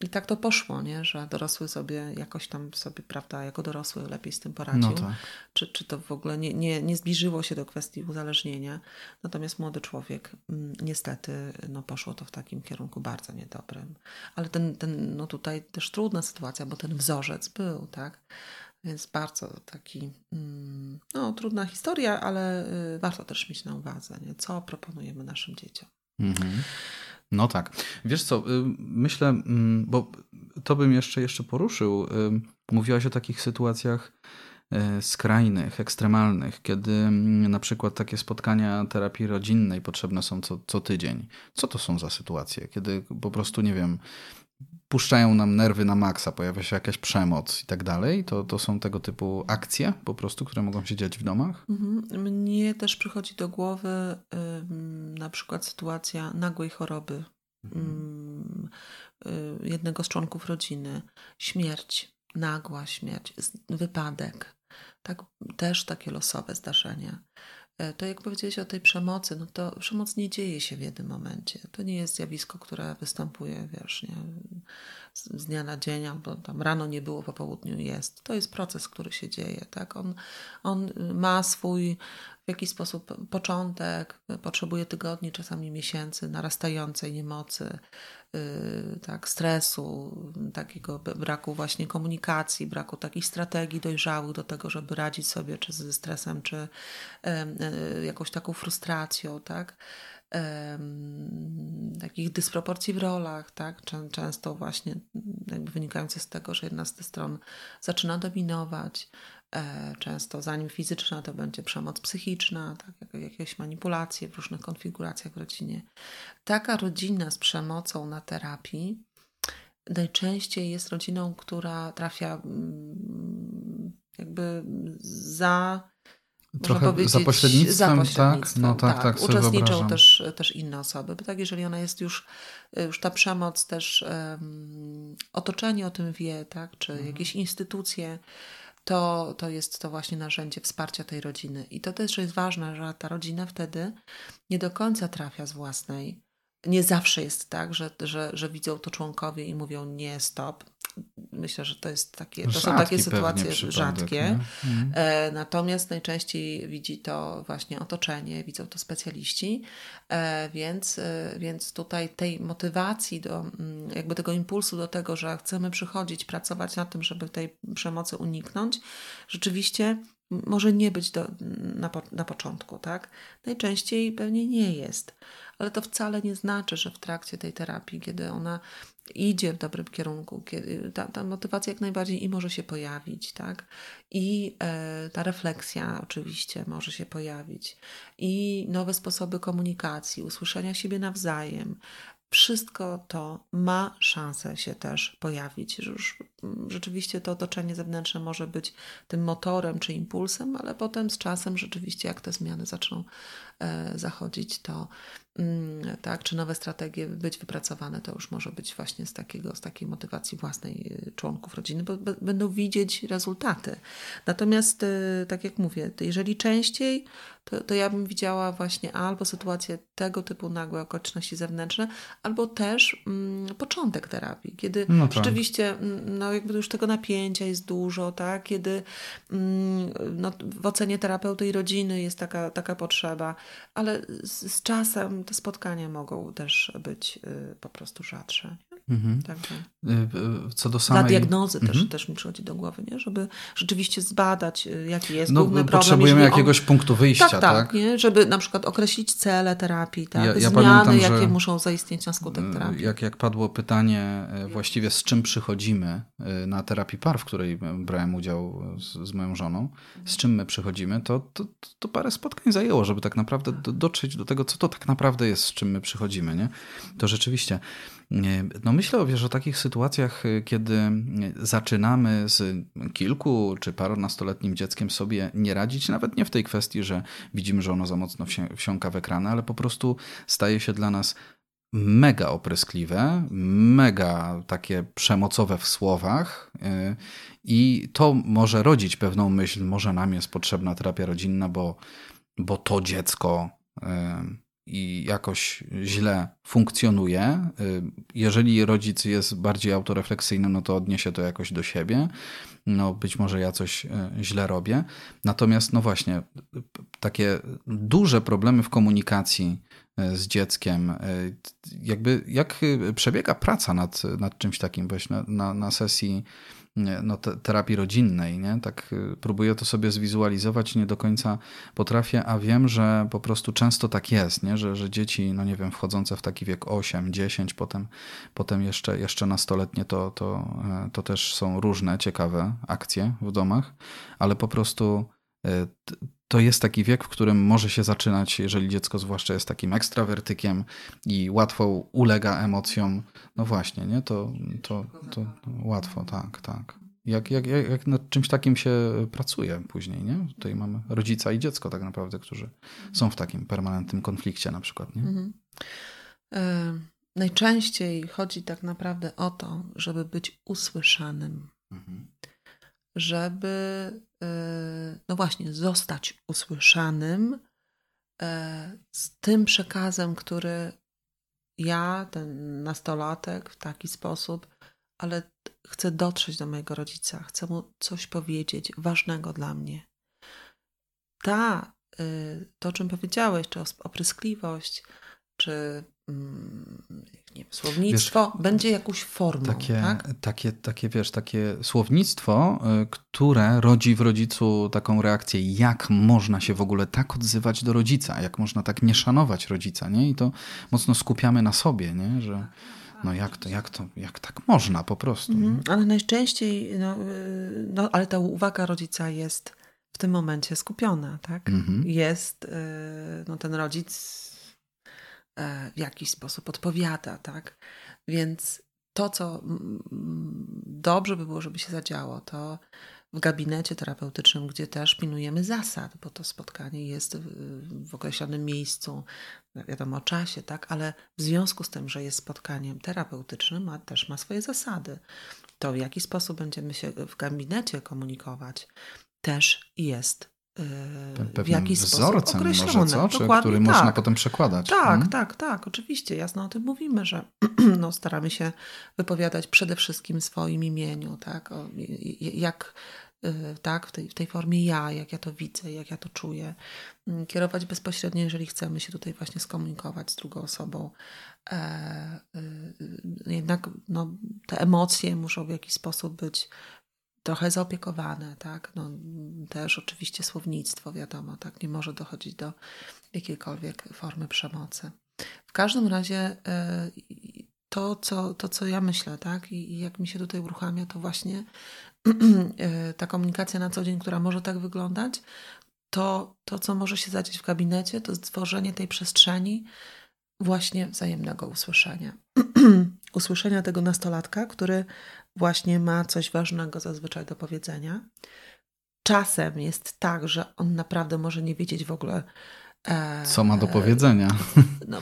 i tak to poszło, nie? że dorosły sobie jakoś tam sobie, prawda, jako dorosły lepiej z tym poradził. No tak. czy, czy to w ogóle nie, nie, nie zbliżyło się do kwestii uzależnienia. Natomiast młody człowiek, mm, niestety, no poszło to w takim kierunku bardzo niedobrym. Ale ten, ten, no tutaj też trudna sytuacja, bo ten wzorzec był, tak? Więc bardzo taki, mm, no trudna historia, ale y, warto też mieć na uwadze, nie? co proponujemy naszym dzieciom. Mhm. No tak. Wiesz co, y, myślę, mm, bo to bym jeszcze, jeszcze poruszył. Y, mówiłaś o takich sytuacjach y, skrajnych, ekstremalnych, kiedy mm, na przykład takie spotkania terapii rodzinnej potrzebne są co, co tydzień. Co to są za sytuacje? Kiedy po prostu, nie wiem, puszczają nam nerwy na maksa, pojawia się jakaś przemoc i tak dalej, to, to są tego typu akcje po prostu, które mogą się dziać w domach? Mhm. Mnie też przychodzi do głowy na przykład sytuacja nagłej choroby mhm. y, jednego z członków rodziny, śmierć, nagła śmierć, wypadek, tak, też takie losowe zdarzenia. E, to jak powiedziałeś o tej przemocy, no to przemoc nie dzieje się w jednym momencie. To nie jest zjawisko, które występuje, wiesz, nie, z dnia na dzień, albo tam rano nie było, po południu jest. To jest proces, który się dzieje, tak? On, on ma swój w jakiś sposób początek, potrzebuje tygodni, czasami miesięcy narastającej niemocy, yy, tak, stresu, takiego braku właśnie komunikacji, braku takich strategii dojrzałych do tego, żeby radzić sobie czy ze stresem, czy yy, jakąś taką frustracją, tak takich dysproporcji w rolach, tak? Często właśnie jakby wynikające z tego, że jedna z tych stron zaczyna dominować. E, często zanim fizyczna, to będzie przemoc psychiczna, tak? jakieś manipulacje w różnych konfiguracjach w rodzinie. Taka rodzina z przemocą na terapii najczęściej jest rodziną, która trafia mm, jakby za Trochę za pośrednictwem, za pośrednictwem, tak? No tak, tak, tak Uczestniczą też, też inne osoby. Bo tak, jeżeli ona jest już, już ta przemoc też um, otoczenie o tym wie, tak? Czy mhm. jakieś instytucje, to, to jest to właśnie narzędzie wsparcia tej rodziny. I to też jest ważne, że ta rodzina wtedy nie do końca trafia z własnej. Nie zawsze jest tak, że, że, że widzą to członkowie i mówią nie, stop, Myślę, że to jest takie, to są takie sytuacje rzadkie. Mhm. E, natomiast najczęściej widzi to właśnie otoczenie, widzą to specjaliści, e, więc, e, więc tutaj tej motywacji do mm, jakby tego impulsu do tego, że chcemy przychodzić, pracować nad tym, żeby tej przemocy uniknąć, rzeczywiście może nie być do, na, na początku, tak? Najczęściej pewnie nie jest, ale to wcale nie znaczy, że w trakcie tej terapii, kiedy ona idzie w dobrym kierunku, kiedy ta, ta motywacja jak najbardziej i może się pojawić, tak? I e, ta refleksja oczywiście może się pojawić, i nowe sposoby komunikacji, usłyszenia siebie nawzajem, wszystko to ma szansę się też pojawić. Już mm, rzeczywiście to otoczenie zewnętrzne może być tym motorem czy impulsem, ale potem z czasem rzeczywiście, jak te zmiany zaczną zachodzić, to mm, tak, czy nowe strategie być wypracowane, to już może być właśnie z, takiego, z takiej motywacji własnej e, członków rodziny, bo będą widzieć rezultaty. Natomiast, e, tak jak mówię, jeżeli częściej, to, to ja bym widziała właśnie albo sytuację tego typu nagłe okoliczności zewnętrzne, albo też mm, początek terapii, kiedy no tak. rzeczywiście mm, no, jakby już tego napięcia jest dużo, tak? kiedy mm, no, w ocenie terapeuty i rodziny jest taka, taka potrzeba, ale z, z czasem te spotkania mogą też być y, po prostu rzadsze. Mhm. Także. Y, co do samej... Dla diagnozy mhm. też, też mi przychodzi do głowy, nie? żeby rzeczywiście zbadać, y, jaki jest no, główny problem. Potrzebujemy jakiegoś on... punktu wyjścia, tak? Tak, tak nie? żeby na przykład określić cele terapii, tak? Ja, ja zmiany, pamiętam, jakie muszą zaistnieć na skutek terapii. Jak, jak padło pytanie e, właściwie z czym przychodzimy e, na terapii par, w której brałem udział z, z moją żoną, z czym my przychodzimy, to, to, to parę spotkań zajęło, żeby tak naprawdę do, dotrzeć do tego, co to tak naprawdę jest, z czym my przychodzimy. Nie? To rzeczywiście no myślę wiesz, o takich sytuacjach, y, kiedy zaczynamy z kilku czy parunastoletnim dzieckiem sobie nie radzić, nawet nie w tej kwestii, że widzimy, że ono za mocno wsiąka w ekrany, ale po prostu staje się dla nas mega opryskliwe, mega takie przemocowe w słowach i to może rodzić pewną myśl, może nam jest potrzebna terapia rodzinna, bo, bo to dziecko i jakoś źle funkcjonuje. Y, jeżeli rodzic jest bardziej autorefleksyjny, no to odniesie to jakoś do siebie. No być może ja coś y, źle robię. Natomiast no właśnie, takie duże problemy w komunikacji y, z dzieckiem, jakby jak przebiega praca nad, nad czymś takim, właśnie na, na, na sesji no, terapii rodzinnej, nie? Tak y, próbuję to sobie zwizualizować, nie do końca potrafię, a wiem, że po prostu często tak jest, nie? Że, że dzieci, no nie wiem, wchodzące w taki wiek 8, 10, potem, potem jeszcze, jeszcze nastoletnie, to, to, e, to też są różne ciekawe akcje w domach, ale po prostu e, to jest taki wiek, w którym może się zaczynać, jeżeli dziecko zwłaszcza jest takim ekstrawertykiem i łatwo ulega emocjom, no właśnie, nie? To, to, to łatwo, tak, tak. Jak, jak, jak nad czymś takim się pracuje później, nie? Tutaj mamy rodzica i dziecko tak naprawdę, którzy są w takim permanentnym konflikcie na przykład, nie? Mhm. E, najczęściej chodzi tak naprawdę o to, żeby być usłyszanym. Mhm żeby, y, no właśnie, zostać usłyszanym z tym przekazem, który ja, ten nastolatek, w taki sposób, ale chcę dotrzeć do mojego rodzica, chcę mu coś powiedzieć ważnego dla mnie. Ta, y, to o czym powiedziałeś, czy opryskliwość, czy mm, nie wiem, słownictwo wiesz, będzie jakąś formą. Takie, tak? takie, takie, wiesz, takie słownictwo, y, które rodzi w rodzicu taką reakcję, jak można się w ogóle tak odzywać do rodzica, jak można tak nie szanować rodzica, nie? I to mocno skupiamy na sobie, nie? Że no jak to, jak to, jak tak można po prostu. Mhm, ale najczęściej, no, y, no, ale ta uwaga rodzica jest w tym momencie skupiona, tak? Mhm. Jest, y, no ten rodzic w jakiś sposób odpowiada, tak? Więc to, co dobrze by było, żeby się zadziało, to w gabinecie terapeutycznym, gdzie też pilnujemy zasad, bo to spotkanie jest w, określonym miejscu, wiadomo o czasie, tak, ale w związku z tym, że jest spotkaniem terapeutycznym, ma, też ma swoje zasady. To, w jaki sposób będziemy się w gabinecie komunikować, też jest yy, w jakiś sposób określone. Może, co? Czy, który tak. można potem przekładać. Tak, hmm? tak, tak, oczywiście, jasno o tym mówimy, że no, staramy się wypowiadać przede wszystkim w swoim imieniu, tak, o, jak Y, tak, w tej, w tej formie ja, jak ja to widzę, jak ja to czuję. Mm, kierować bezpośrednio, jeżeli chcemy się tutaj właśnie skomunikować z drugą osobą. E, y, jednak no, te emocje muszą w jakiś sposób być trochę zaopiekowane, tak? No, też oczywiście słownictwo, wiadomo, tak? Nie może dochodzić do jakiejkolwiek formy przemocy. W każdym razie e, to, co, to, co ja myślę, tak? I, jak mi się tutaj uruchamia, to właśnie E, ta komunikacja na co dzień, która może tak wyglądać, to to, co może się zadzieć w gabinecie, to stworzenie tej przestrzeni właśnie wzajemnego usłyszenia. usłyszenia tego nastolatka, który właśnie ma coś ważnego zazwyczaj do powiedzenia. Czasem jest tak, że on naprawdę może nie wiedzieć w ogóle, e, co ma do powiedzenia. No,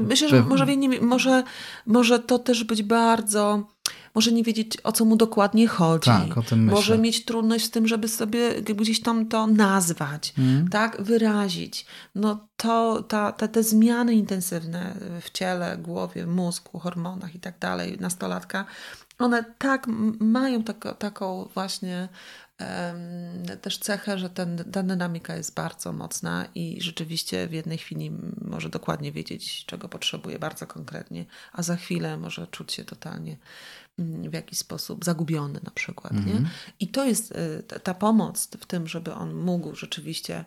myślę, że może, może, może to też być bardzo może nie wiedzieć, o co mu dokładnie chodzi. Tak, o tym myślę. Może mieć trudność z tym, żeby sobie gdzieś tam to nazwać, mm. tak, wyrazić. No to ta, ta, te zmiany intensywne w ciele, głowie, mózgu, hormonach i tak dalej, nastolatka, one tak mają tak, taką właśnie też cechę, że ten, ta dynamika jest bardzo mocna i rzeczywiście w jednej chwili może dokładnie wiedzieć, czego potrzebuje bardzo konkretnie, a za chwilę może czuć się totalnie w jakiś sposób zagubiony na przykład. Nie? Mhm. I to jest y, ta pomoc w tym, żeby on mógł rzeczywiście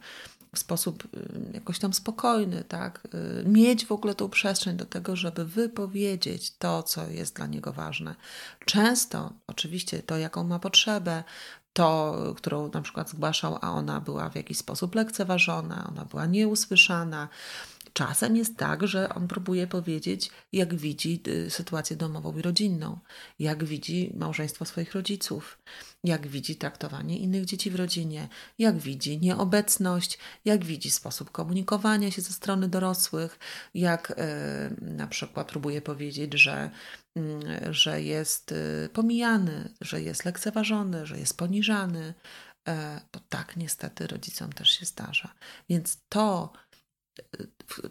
w sposób y, jakoś tam spokojny, tak? Y, mieć w ogóle tą przestrzeń do tego, żeby wypowiedzieć to, co jest dla niego ważne. Często, oczywiście, to, jaką ma potrzebę, to, którą na przykład zgłaszał, a ona była w jakiś sposób lekceważona, ona była nieusłyszana. Czasem jest tak, że on próbuje powiedzieć, jak widzi y, sytuację domową i rodzinną, jak widzi małżeństwo swoich rodziców, jak widzi traktowanie innych dzieci w rodzinie, jak widzi nieobecność, jak widzi sposób komunikowania się ze strony dorosłych, jak yy, na przykład próbuje powiedzieć, że Mm, że jest y, pomijany, że jest lekceważony, że jest poniżany, e, bo tak niestety rodzicom też się zdarza. Więc to y, w,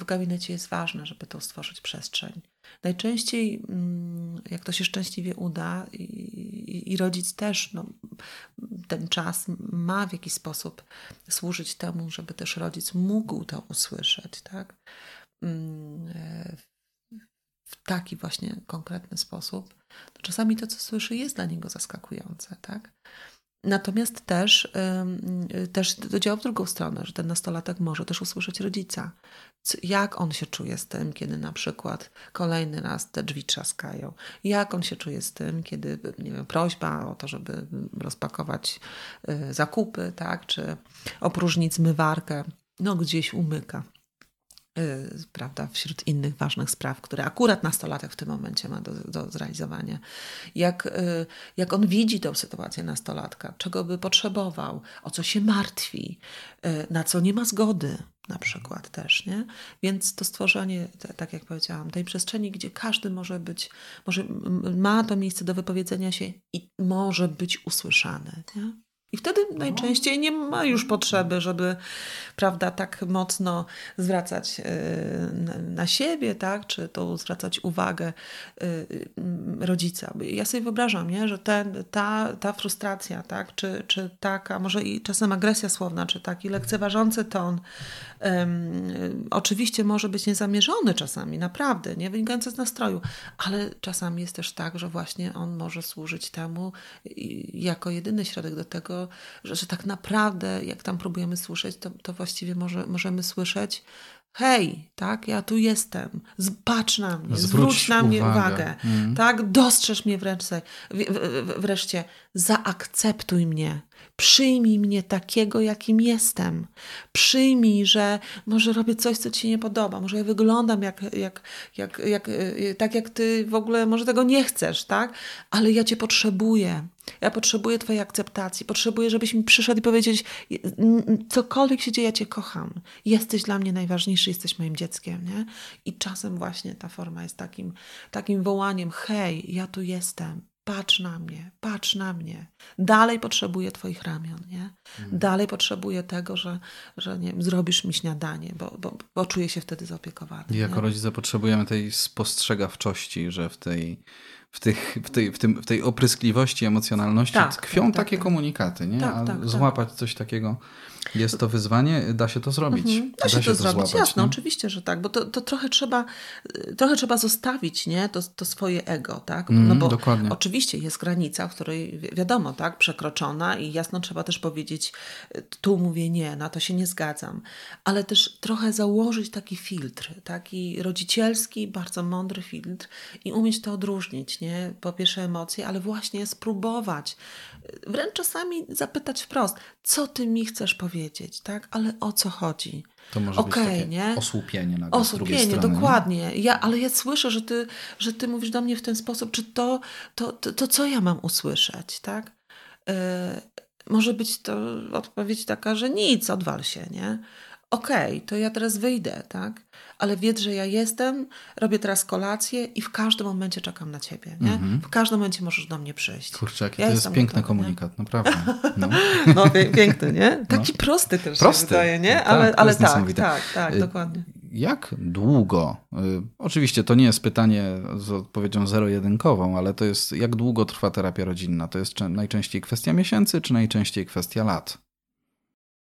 w gabinecie jest ważne, żeby to stworzyć przestrzeń. Najczęściej, mm, jak to się szczęśliwie uda, i, i rodzic też no, ten czas ma w jakiś sposób służyć temu, żeby też rodzic mógł to usłyszeć, tak? Mm, e, w taki właśnie konkretny sposób, czasami to, co słyszy, jest dla niego zaskakujące, tak? Natomiast też, yy, też to działa w drugą stronę, że ten nastolatek może też usłyszeć rodzica. Jak on się czuje z tym, kiedy na przykład kolejny raz te drzwi trzaskają? Jak on się czuje z tym, kiedy nie wiem, prośba o to, żeby rozpakować yy, zakupy, tak? czy opróżnić zmywarkę, no gdzieś umyka. Y, prawda, wśród innych ważnych spraw, które akurat nastolatek w tym momencie ma do, do zrealizowania. Jak, y, jak on widzi tę sytuację nastolatka, czego by potrzebował, o co się martwi, y, na co nie ma zgody na przykład też, nie? Więc to stworzenie, tak jak powiedziałam, tej przestrzeni, gdzie każdy może być, może ma to miejsce do wypowiedzenia się i może być usłyszany, nie? I wtedy najczęściej nie ma już potrzeby, żeby prawda, tak mocno zwracać y, na siebie, tak, czy to zwracać uwagę y, rodzica. Ja sobie wyobrażam, nie, że ten, ta, ta frustracja, tak, czy, czy taka, może i czasem agresja słowna, czy taki lekceważący ton, um, oczywiście może być niezamierzony czasami, naprawdę, nie? Wynikający z nastroju, ale czasami jest też tak, że właśnie on może służyć temu jako jedyny środek do tego, że, że tak naprawdę, jak tam próbujemy słyszeć, to, to właściwie może, możemy słyszeć, hej, tak, ja tu jestem, patrz na mnie, zwróć, zwróć na mnie uwagę, uwagę. Mm. tak, dostrzeż mnie wreszcie, wreszcie, zaakceptuj mnie, przyjmij mnie takiego, jakim jestem, przyjmij, że może robię coś, co ci nie podoba, może ja wyglądam jak, jak, jak, jak, y, tak, jak ty w ogóle może tego nie chcesz, tak, ale ja cię potrzebuję, ja potrzebuję Twojej akceptacji, potrzebuję, żebyś mi przyszedł i powiedzieć, cokolwiek się dzieje, ja Cię kocham. Jesteś dla mnie najważniejszy, jesteś moim dzieckiem. Nie? I czasem właśnie ta forma jest takim, takim wołaniem: hej, ja tu jestem, patrz na mnie, patrz na mnie. Dalej potrzebuję Twoich ramion, nie? Mhm. Dalej potrzebuję tego, że, że nie wiem, zrobisz mi śniadanie, bo, bo, bo czuję się wtedy zaopiekowany. I jako nie? rodzice potrzebujemy tej spostrzegawczości, że w tej w, tych, w, tej, w, tym, w tej opryskliwości, emocjonalności tak, tkwią tak, takie tak, komunikaty, nie? Tak, A tak, tak. złapać coś takiego jest to wyzwanie, da się to zrobić. Mhm. Da, da, się, się to, zrobić, złapać, jasno, nie? oczywiście, że tak, bo to, to trochę trzeba trochę trzeba zostawić, nie? To, to swoje ego, tak? Mm, no bo dokładnie. oczywiście jest granica, w której wiadomo, tak, przekroczona i jasno trzeba też powiedzieć, tu mówię nie, na to się nie zgadzam, ale też trochę założyć taki filtr, taki rodzicielski, bardzo mądry filtr i umieć to odróżnić, nie? Po pierwsze emocje, ale właśnie spróbować, wręcz czasami zapytać wprost, co ty mi chcesz powiedzieć, tak? Ale o co chodzi? To może okay, być takie nie? osłupienie na Osłupienie, dokładnie. Ja, ale ja słyszę, że ty, że ty mówisz do mnie w ten sposób, czy to, to, to, to co ja mam usłyszeć, tak? Yy, może być to odpowiedź taka, że nic, odwal się, nie? Okej, okay, to ja teraz wyjdę, tak? ale wiedz, że ja jestem, robię teraz kolację i w każdym momencie czekam na ciebie. Nie? Mm -hmm. W każdym momencie możesz do mnie przyjść. Kurczę, jaki ja to jest piękny gotowa, komunikat, nie? naprawdę. No, no piękny, nie? No. Taki no. prosty też prosty. wydaje, nie? Tak, ale, ale tak, tak, tak, dokładnie. Jak długo, y, oczywiście to nie jest pytanie z odpowiedzią zero-jedynkową, ale to jest jak długo trwa terapia rodzinna? To jest najczęściej kwestia miesięcy, czy najczęściej kwestia lat?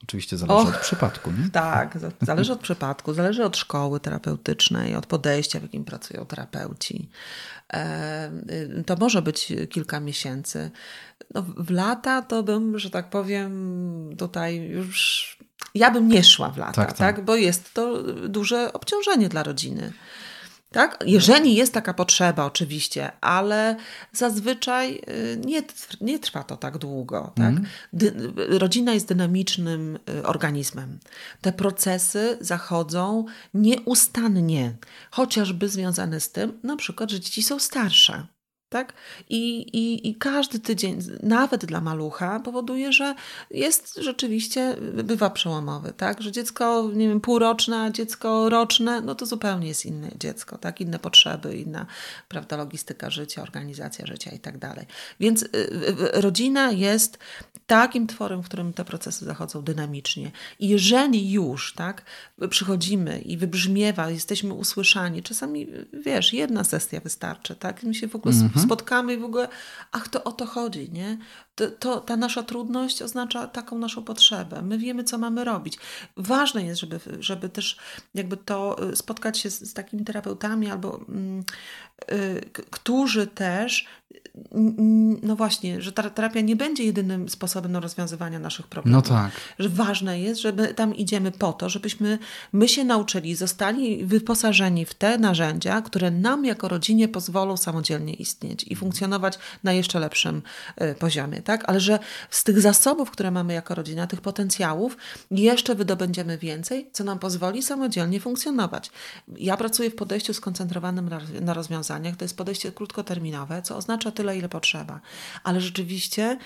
Oczywiście zależy Och, od przypadku. Nie? Tak, zależy od przypadku, zależy od szkoły terapeutycznej, od podejścia, w jakim pracują terapeuci. E, y, to może być kilka miesięcy. No, w lata to bym, że tak powiem, tutaj już. Ja bym nie szła w lata, tak, tak. tak? bo jest to duże obciążenie dla rodziny. Tak? Jeżeli jest taka potrzeba, oczywiście, ale zazwyczaj y, nie, nie trwa to tak długo. Tak? Mm. Dy, rodzina jest dynamicznym y, organizmem. Te procesy zachodzą nieustannie, chociażby związane z tym, na przykład, że dzieci są starsze. Tak? I, i, I każdy tydzień, nawet dla malucha, powoduje, że jest rzeczywiście, bywa przełomowy, tak? Że dziecko, nie wiem, półroczne, dziecko roczne, no to zupełnie jest inne dziecko, tak? Inne potrzeby, inna, prawda, logistyka życia, organizacja życia i tak dalej. Więc y, y, rodzina jest takim tworem, w którym te procesy zachodzą dynamicznie. I jeżeli już, tak, przychodzimy i wybrzmiewa, jesteśmy usłyszani, czasami, wiesz, jedna sesja wystarczy, tak? My się w ogóle mm -hmm. spotkamy i w ogóle, ach, to o to chodzi, nie? To, to, ta nasza trudność oznacza taką naszą potrzebę. My wiemy, co mamy robić. Ważne jest, żeby, żeby też jakby to y, spotkać się z, z takimi terapeutami albo mm, którzy też no właśnie, że terapia nie będzie jedynym sposobem na rozwiązywania naszych problemów. No tak. Że ważne jest, żeby tam idziemy po to, żebyśmy my się nauczyli, zostali wyposażeni w te narzędzia, które nam jako rodzinie pozwolą samodzielnie istnieć i funkcjonować na jeszcze lepszym y, poziomie, tak? Ale że z tych zasobów, które mamy jako rodzina, tych potencjałów, jeszcze wydobędziemy więcej, co nam pozwoli samodzielnie funkcjonować. Ja pracuję w podejściu skoncentrowanym na rozwiązaniach, to jest podejście krótkoterminowe, co oznacza tyle, ile potrzeba. Ale rzeczywiście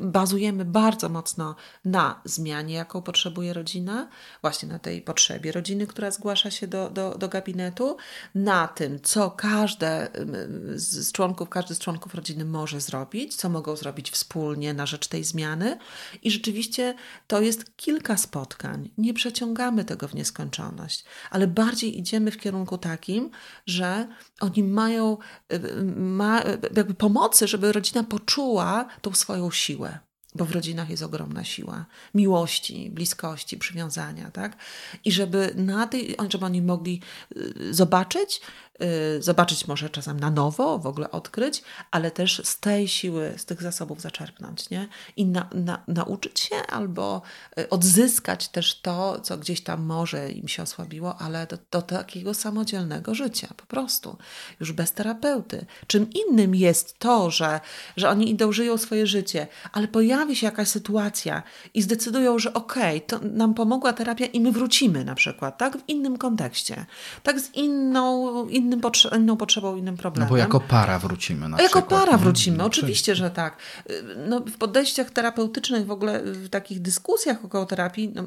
bazujemy bardzo mocno na zmianie, jaką potrzebuje rodzina, właśnie na tej potrzebie rodziny, która zgłasza się do, do, do gabinetu, na tym, co każde z członków, każdy z członków rodziny może zrobić, co mogą zrobić wspólnie na rzecz tej zmiany. I rzeczywiście to jest kilka spotkań. Nie przeciągamy tego w nieskończoność, ale bardziej idziemy w kierunku takim, że oni mają ma, jakby pomocy, żeby rodzina poczuła tą swoją siłę bo w rodzinach jest ogromna siła miłości, bliskości, przywiązania, tak? I żeby na tej, żeby oni mogli y, zobaczyć, zobaczyć może czasem na nowo, w ogóle odkryć, ale też z tej siły, z tych zasobów zaczerpnąć, nie? I na, na, nauczyć się albo y, odzyskać też to, co gdzieś tam może im się osłabiło, ale do, do takiego samodzielnego życia, po prostu, już bez terapeuty. Czym innym jest to, że, że oni idą, żyją swoje życie, ale pojawi się jakaś sytuacja i zdecydują, że okej, okay, to nam pomogła terapia i my wrócimy na przykład, tak? W innym kontekście, tak? Z inną, inną innym potrze inną potrzebą, innym problemem. No bo jako para wrócimy na Jako przykład, para wrócimy, no, oczywiście, że tak. No, w podejściach terapeutycznych, w ogóle w takich dyskusjach około terapii no,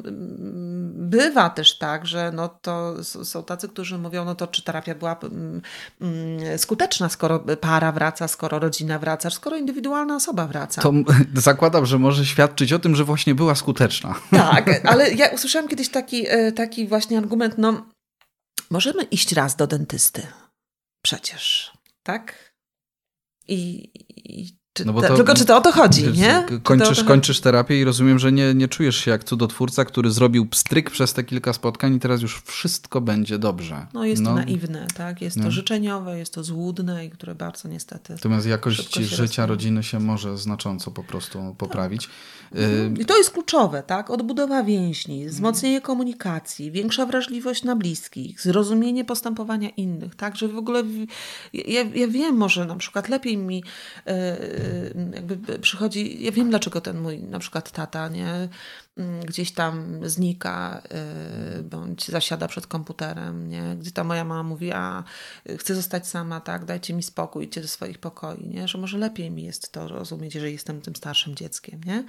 bywa też tak, że no, to są tacy, którzy mówią, no to czy terapia była mm, mm, skuteczna, skoro para wraca, skoro rodzina wraca, skoro indywidualna osoba wraca. To zakładam, że może świadczyć o tym, że właśnie była skuteczna. Tak, ale ja usłyszałam kiedyś taki, e, taki właśnie argument, no Możemy iść raz do dentysty. Przecież, tak? I, i czy no to, tylko czy to o to chodzi, nie? Kończysz, kończysz terapię i rozumiem, że nie, nie czujesz się jak cudotwórca, który zrobił pstryk przez te kilka spotkań i teraz już wszystko będzie dobrze. No jest no. to naiwne, tak? Jest no. to życzeniowe, jest to złudne i które bardzo niestety... Natomiast jakość życia rozumie. rodziny się może znacząco po prostu poprawić. Tak. I to jest kluczowe, tak? Odbudowa więźni, wzmocnienie komunikacji, większa wrażliwość na bliskich, zrozumienie postępowania innych, tak? Że w ogóle ja, ja wiem, może na przykład lepiej mi e, jakby przychodzi, ja wiem dlaczego ten mój na przykład tata, nie? Mm, gdzieś tam znika, y, bądź zasiada przed komputerem, nie? gdzie ta moja mama mówi, a chcę zostać sama, tak, dajcie mi spokój, idźcie do swoich pokoi, nie? że może lepiej mi jest to rozumieć, jeżeli jestem tym starszym dzieckiem. Nie?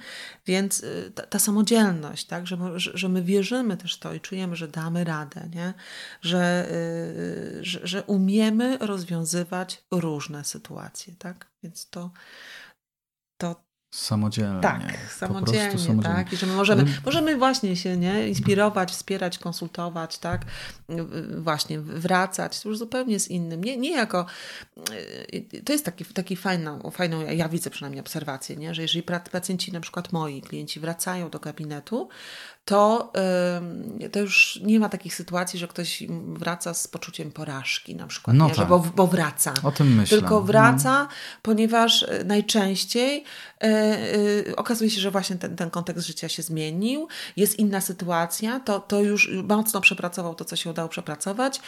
Więc y, ta, ta samodzielność, tak? że, że my wierzymy też to i czujemy, że damy radę, nie? Że, y, że, że umiemy rozwiązywać różne sytuacje. Tak? Więc to, to, Samodzielnie. Tak, samodzielnie, samodzielnie, tak. I że my możemy, możemy właśnie się nie, inspirować, wspierać, konsultować, tak. Właśnie wracać już zupełnie z innym. Nie, nie jako. Y, to jest taki, taki fajną, fajną, ja widzę przynajmniej obserwację, nie? że jeżeli pacjenci, na przykład moi klienci, wracają do gabinetu, to, to już nie ma takich sytuacji, że ktoś wraca z poczuciem porażki na przykład, no tak. bo, bo wraca. O tym myślę. Tylko wraca, no. ponieważ e, najczęściej e, e, okazuje się, że właśnie ten, ten kontekst życia się zmienił, jest inna sytuacja, to, to już mocno przepracował to, co się udało przepracować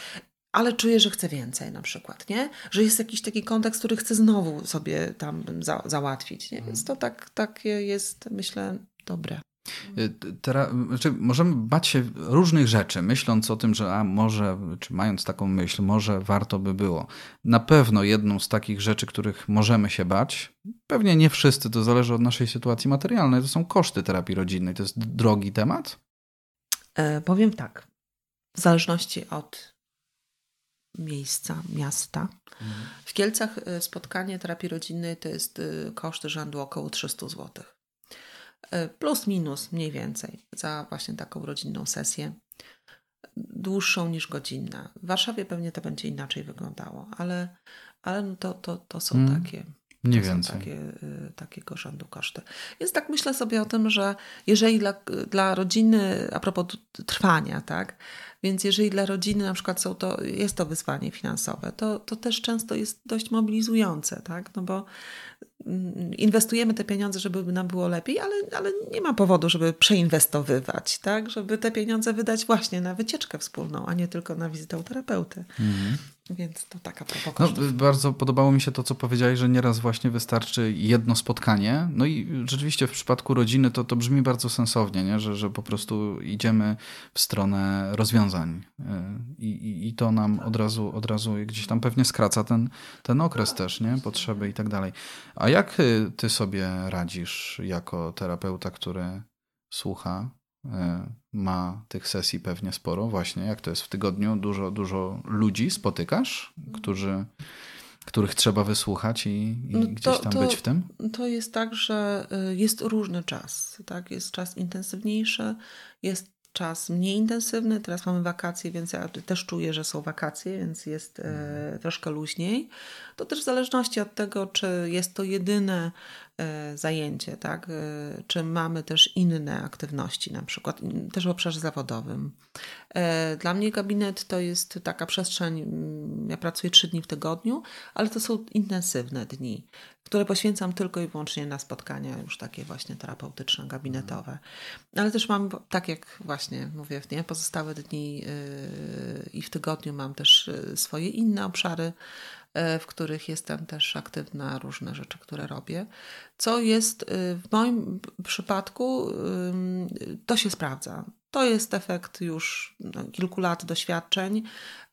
ale czuję, że chcę więcej na przykład, nie? Że jest jakiś taki kontekst, który chcę znowu sobie tam za, załatwić, nie? Więc to tak, takie jest, myślę, dobre. Y, teraz, znaczy możemy bać się różnych rzeczy, myśląc o tym, że a może, czy mając taką myśl, może warto by było. Na pewno jedną z takich rzeczy, których możemy się bać, pewnie nie wszyscy, to zależy od naszej sytuacji materialnej, to są koszty terapii rodzinnej. To jest drogi temat? E, powiem tak. W zależności od miejsca, miasta. Mhm. W Kielcach e, spotkanie terapii rodzinnej to jest e, koszt rzędu około 300 złotych. E, plus minus mniej więcej za właśnie taką rodzinną sesję. Dłuższą niż godzinna. W Warszawie pewnie to będzie inaczej wyglądało, ale, ale no to, to, to są hmm. takie. Nie więcej. Takie, y, takiego rzędu koszty. Więc tak myślę sobie o tym, że jeżeli dla, dla rodziny, a propos trwania, tak, więc jeżeli dla rodziny na przykład są to, jest to wyzwanie finansowe, to, to też często jest dość mobilizujące, tak? No bo inwestujemy te pieniądze, żeby nam było lepiej, ale, ale nie ma powodu, żeby przeinwestowywać, tak? Żeby te pieniądze wydać właśnie na wycieczkę wspólną, a nie tylko na wizytę u terapeuty. Mhm. Więc to taka no, Bardzo podobało mi się to, co powiedziałeś, że nieraz właśnie wystarczy jedno spotkanie. No i rzeczywiście w przypadku rodziny to, to brzmi bardzo sensownie, nie? Że, że po prostu idziemy w stronę rozwiązań. Y, I, i, i to nam od razu, od razu gdzieś tam pewnie skraca ten, ten okres też, nie? Potrzeby i tak dalej. A jak y, ty sobie radzisz jako terapeuta, który słucha E, ma tych sesji pewnie sporo, właśnie jak to jest w tygodniu, dużo, dużo ludzi spotykasz, którzy, których trzeba wysłuchać i, i no gdzieś tam to, być w tym? To jest tak, że y, jest różny czas. Tak? Jest czas intensywniejszy, jest czas mniej intensywny. Teraz mamy wakacje, więc ja też czuję, że są wakacje, więc jest e, mhm. troszkę luźniej. To też w zależności od tego, czy jest to jedyne e, zajęcie, tak? E, czy mamy też inne aktywności, na przykład też w obszarze zawodowym. E, dla mnie gabinet to jest taka przestrzeń, ja pracuję trzy dni w tygodniu, ale to są intensywne dni, które poświęcam tylko i wyłącznie na spotkania już takie właśnie terapeutyczne, gabinetowe. Ale też mam, tak jak właśnie mówię, w pozostałe dni i w tygodniu mam też swoje inne obszary, w których jestem też aktywna, różne rzeczy, które robię. Co jest yy, w moim przypadku, to się sprawdza. To jest efekt już no, kilku lat doświadczeń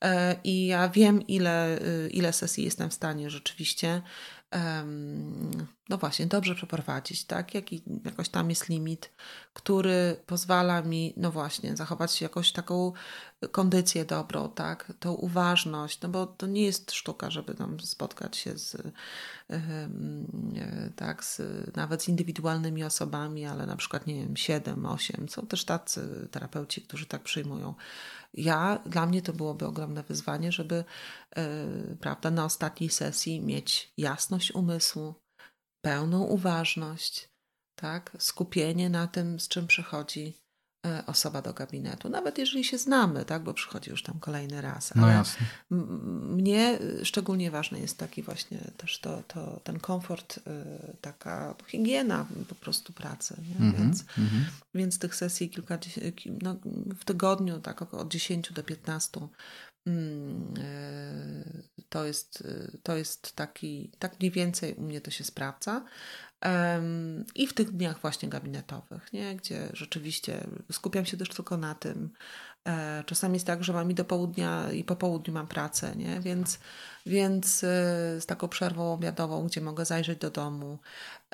e, i ja wiem, ile, y, ile sesji jestem w stanie rzeczywiście no właśnie, dobrze przeprowadzić, tak? Jaki, jakoś tam jest limit, który pozwala mi, no właśnie, zachować jakoś taką kondycję dobrą, tak? Tą uważność, no bo to nie jest sztuka, żeby tam spotkać się z, tak, z, nawet z indywidualnymi osobami, ale na przykład, nie wiem, 7, 8, są też tacy terapeuci, którzy tak przyjmują. Ja, dla mnie to byłoby ogromne wyzwanie, żeby yy, prawda, na ostatniej sesji mieć jasność umysłu, pełną uważność, tak, skupienie na tym, z czym przychodzi. E, osoba do gabinetu, nawet jeżeli się znamy, tak, bo przychodzi już tam kolejny raz. No Ale no jasne. Mnie szczególnie ważny jest taki właśnie też to, to, ten komfort, y, taka higiena po prostu pracy. Mm -hmm, więc, mm -hmm. więc tych sesji kilka, no, w tygodniu, tak od 10 do 15 mm, to jest, to jest taki, tak mniej więcej u mnie to się sprawdza. I w tych dniach właśnie gabinetowych, nie? gdzie rzeczywiście skupiam się też tylko na tym. E, czasami jest tak, że mam i do południa, i po południu mam pracę, nie? Więc, więc e, z taką przerwą obiadową, gdzie mogę zajrzeć do domu,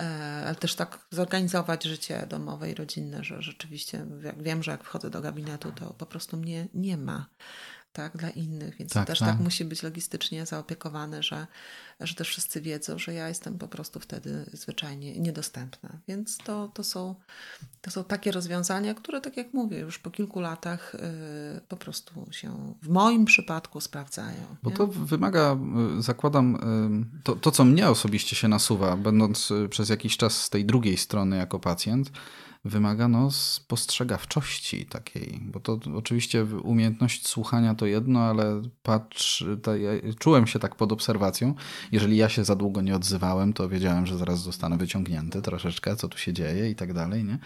e, ale też tak zorganizować życie domowe i rodzinne, że rzeczywiście jak wiem, że jak wchodzę do gabinetu, to po prostu mnie nie ma tak, dla innych, więc tak, też tak. tak musi być logistycznie zaopiekowane, że, że też wszyscy wiedzą, że ja jestem po prostu wtedy zwyczajnie niedostępna. Więc to, to, są, to są takie rozwiązania, które, tak jak mówię, już po kilku latach y, po prostu się w moim przypadku sprawdzają. Bo nie? to wymaga, y, zakładam, y, to, to co mnie osobiście się nasuwa, będąc y, przez jakiś czas z tej drugiej strony jako pacjent, wymaga no, spostrzegawczości takiej, bo to oczywiście umiejętność słuchania to jedno, ale patrz, to ja czułem się tak pod obserwacją. Jeżeli ja się za długo nie odzywałem, to wiedziałem, że zaraz zostanę wyciągnięty troszeczkę, co tu się dzieje i tak dalej, nie?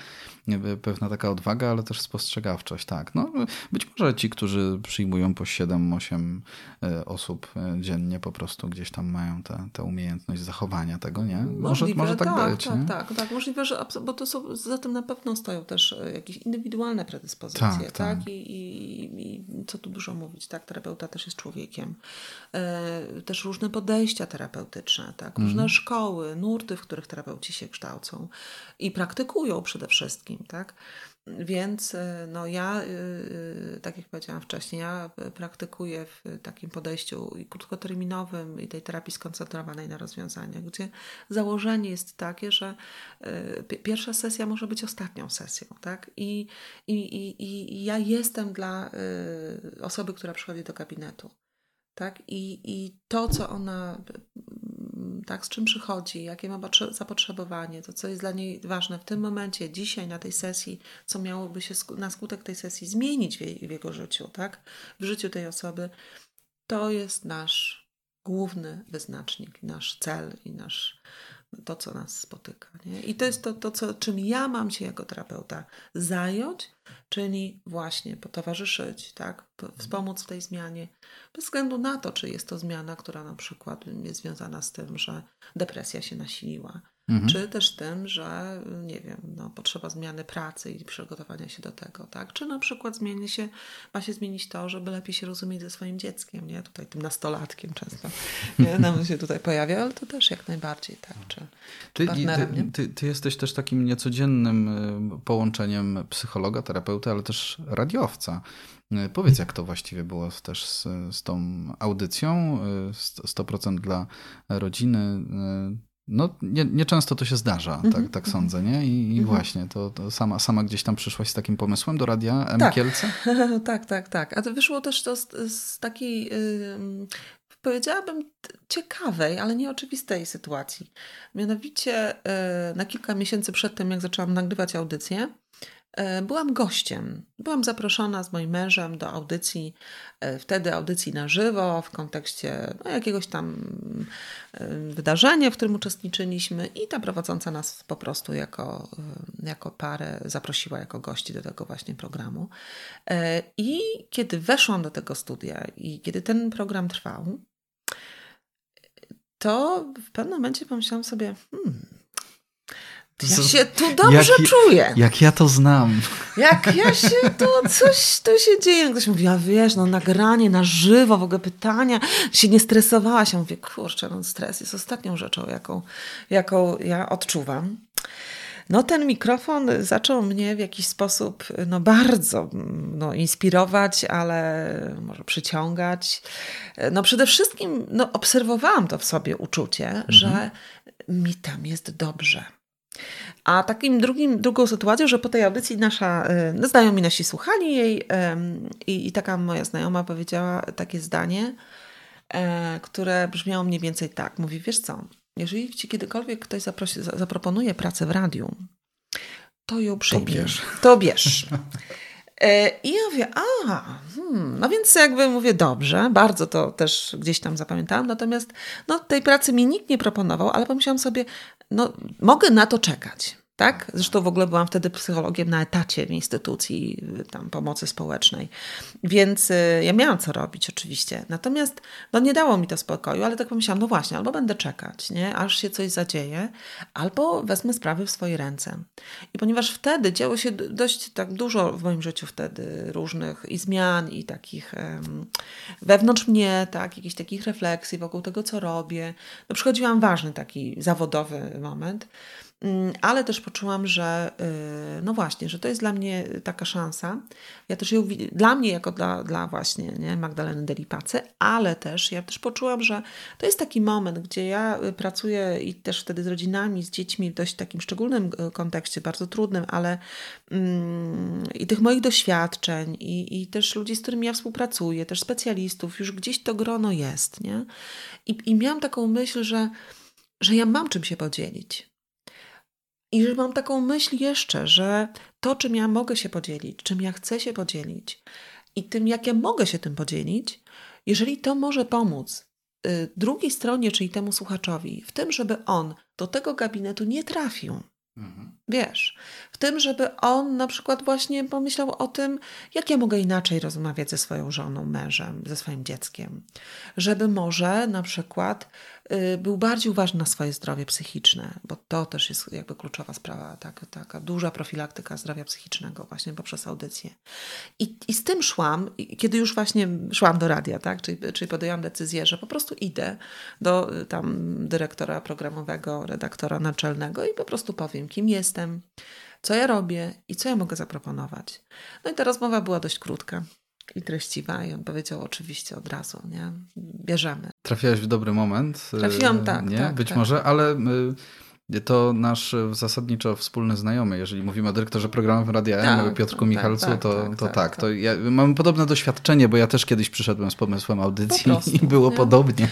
Pewna taka odwaga, ale też spostrzegawczość, tak. No, być może ci, którzy przyjmują po 7-8 e, osób e, dziennie, po prostu gdzieś tam mają tę umiejętność zachowania tego, nie? Może, może tak, tak być. Tak, nie? tak, tak, możliwe, że bo to są za tym na pewno stoją też e, jakieś indywidualne predyspozycje, tak? tak? tak? I, i, I, co tu dużo mówić, tak? Terapeuta też jest człowiekiem. E, też różne podejścia terapeutyczne, tak? Różne mm. szkoły, nurty, w których terapeuci się kształcą i praktykują przede wszystkim, tak? Więc e, no ja, e, e, tak jak powiedziałam wcześniej, ja praktykuję w takim podejściu i krótkoterminowym, i tej terapii skoncentrowanej na rozwiązaniach, gdzie założenie jest takie, że pierwsza sesja może być ostatnią sesją, tak? I, i, i, i ja jestem dla osoby, która przychodzi do gabinetu. Tak? I, I to, co ona tak, z czym przychodzi, jakie ma zapotrzebowanie, to co jest dla niej ważne w tym momencie, dzisiaj na tej sesji, co miałoby się na skutek tej sesji zmienić w, jej, w jego życiu, tak, w życiu tej osoby, to jest nasz główny wyznacznik, nasz cel i nasz to, co nas spotyka. Nie? I to jest to, to co, czym ja mam się jako terapeuta zająć, czyli właśnie potowarzyszyć, tak? wspomóc w tej zmianie, bez względu na to, czy jest to zmiana, która na przykład jest związana z tym, że depresja się nasiliła, Mhm. Czy też tym, że nie wiem, no, potrzeba zmiany pracy i przygotowania się do tego, tak? Czy na przykład zmieni się, ma się zmienić to, żeby lepiej się rozumieć ze swoim dzieckiem, nie? Tutaj tym nastolatkiem często nie? nam się tutaj pojawia, ale to też jak najbardziej, tak? Czy ty, partnerem, ty, ty, ty, jesteś też takim niecodziennym y, połączeniem psychologa, terapeuty, ale też radiowca. Y, powiedz, jak to właściwie było też z, z tą audycją 100% y, dla rodziny no, nie, nie często to się zdarza, tak, mhm. tak sądzę, nie? I, i mhm. właśnie, to, to, sama, sama gdzieś tam przyszłaś z takim pomysłem do radia M. Tak. Kielce? tak, tak, tak. A to wyszło też to z, z takiej, yy, powiedziałabym, ciekawej, ale nieoczywistej sytuacji. Mianowicie yy, na kilka miesięcy przed tym, jak zaczęłam nagrywać audycję, byłam gościem. Byłam zaproszona z moim mężem do audycji, e, wtedy audycji na żywo, w kontekście no, jakiegoś tam e, wydarzenia, w którym uczestniczyliśmy, i ta prowadząca nas po prostu jako, jako parę zaprosiła jako gości do tego właśnie programu. I kiedy weszłam do tego studia i kiedy ten program trwał, to w pewnym momencie pomyślałam sobie, hmm, ja się tu dobrze jak, czuję. Jak ja to znam. Jak ja się tu, coś tu się dzieje. Ktoś mówi, a wiesz, no nagranie na żywo, w ogóle pytania, się nie stresowałaś. Ja mówię, kurczę, no stres jest ostatnią rzeczą, jaką, jaką ja odczuwam. No ten mikrofon zaczął mnie w jakiś sposób no bardzo no, inspirować, ale może przyciągać. No przede wszystkim no, obserwowałam to w sobie uczucie, mhm. że mi tam jest dobrze a takim drugim, drugą sytuacją, że po tej audycji nasza, no znajomi nasi słuchali jej i, i taka moja znajoma powiedziała takie zdanie, e, które brzmiało mniej więcej tak. Mówi, wiesz co, jeżeli ci kiedykolwiek ktoś zaprosi, zaproponuje pracę w radiu, to ją przyjmiesz. To bierz. To bierz. E, I ja mówię, a, hmm, no więc jakby mówię, dobrze, bardzo to też gdzieś tam zapamiętałam, natomiast no, tej pracy mi nikt nie proponował, ale pomyślałam sobie, no mogę na to czekać. Tak? Zresztą w ogóle byłam wtedy psychologiem na etacie w instytucji tam, pomocy społecznej, więc y, ja miałam co robić oczywiście. Natomiast no, nie dało mi to spokoju, ale tak pomyślałam, no właśnie, albo będę czekać, nie? aż się coś zadzieje, albo wezmę sprawy w swoje ręce. I ponieważ wtedy działo się dość tak dużo w moim życiu wtedy różnych i zmian, i takich um, wewnątrz mnie, tak, jakichś takich refleksji wokół tego, co robię. No, przychodziłam ważny taki zawodowy moment. Mm, ale też poczułam, że y, no właśnie, że to jest dla mnie taka szansa. Ja też ją dla mnie jako dla, dla właśnie nie, Magdaleny Delipacy, ale też ja też poczułam, że to jest taki moment, gdzie ja y, pracuję i też wtedy z rodzinami, z dziećmi w dość takim szczególnym y, kontekście, bardzo trudnym, ale mm, i tych moich doświadczeń i, i też ludzi, z którymi ja współpracuję, też specjalistów, już gdzieś to grono jest, nie? I, i miałam taką myśl, że, że ja mam czym się podzielić i że mam taką myśl jeszcze, że to, czym ja mogę się podzielić, czym ja chcę się podzielić i tym, jak ja mogę się tym podzielić, jeżeli to może pomóc y, drugiej stronie, czyli temu słuchaczowi, w tym, żeby on do tego gabinetu nie trafił, Mhm. Wiesz, w tym, żeby on na przykład właśnie pomyślał o tym, jak ja mogę inaczej rozmawiać ze swoją żoną, mężem, ze swoim dzieckiem. Żeby może na przykład był bardziej uważny na swoje zdrowie psychiczne, bo to też jest jakby kluczowa sprawa, tak, taka duża profilaktyka zdrowia psychicznego właśnie poprzez audycję. I, i z tym szłam, kiedy już właśnie szłam do radia, tak, czyli, czyli podjęłam decyzję, że po prostu idę do y, tam dyrektora programowego, redaktora naczelnego i po prostu powiem, kim jestem, co ja robię i co ja mogę zaproponować. No i ta rozmowa była dość krótka i treściwa i on powiedział oczywiście od razu, nie? Bierzemy. Trafiłaś w dobry moment. Trafiłam, tak. Nie? tak Być tak. może, ale To nasz zasadniczo wspólny znajomy, jeżeli mówimy o dyrektorze programowym Radia M, tak, Piotrku tak, Michalcu, tak, to tak, to tak. tak. To ja mam podobne doświadczenie, bo ja też kiedyś przyszedłem z pomysłem audycji prostu, i było nie? podobnie.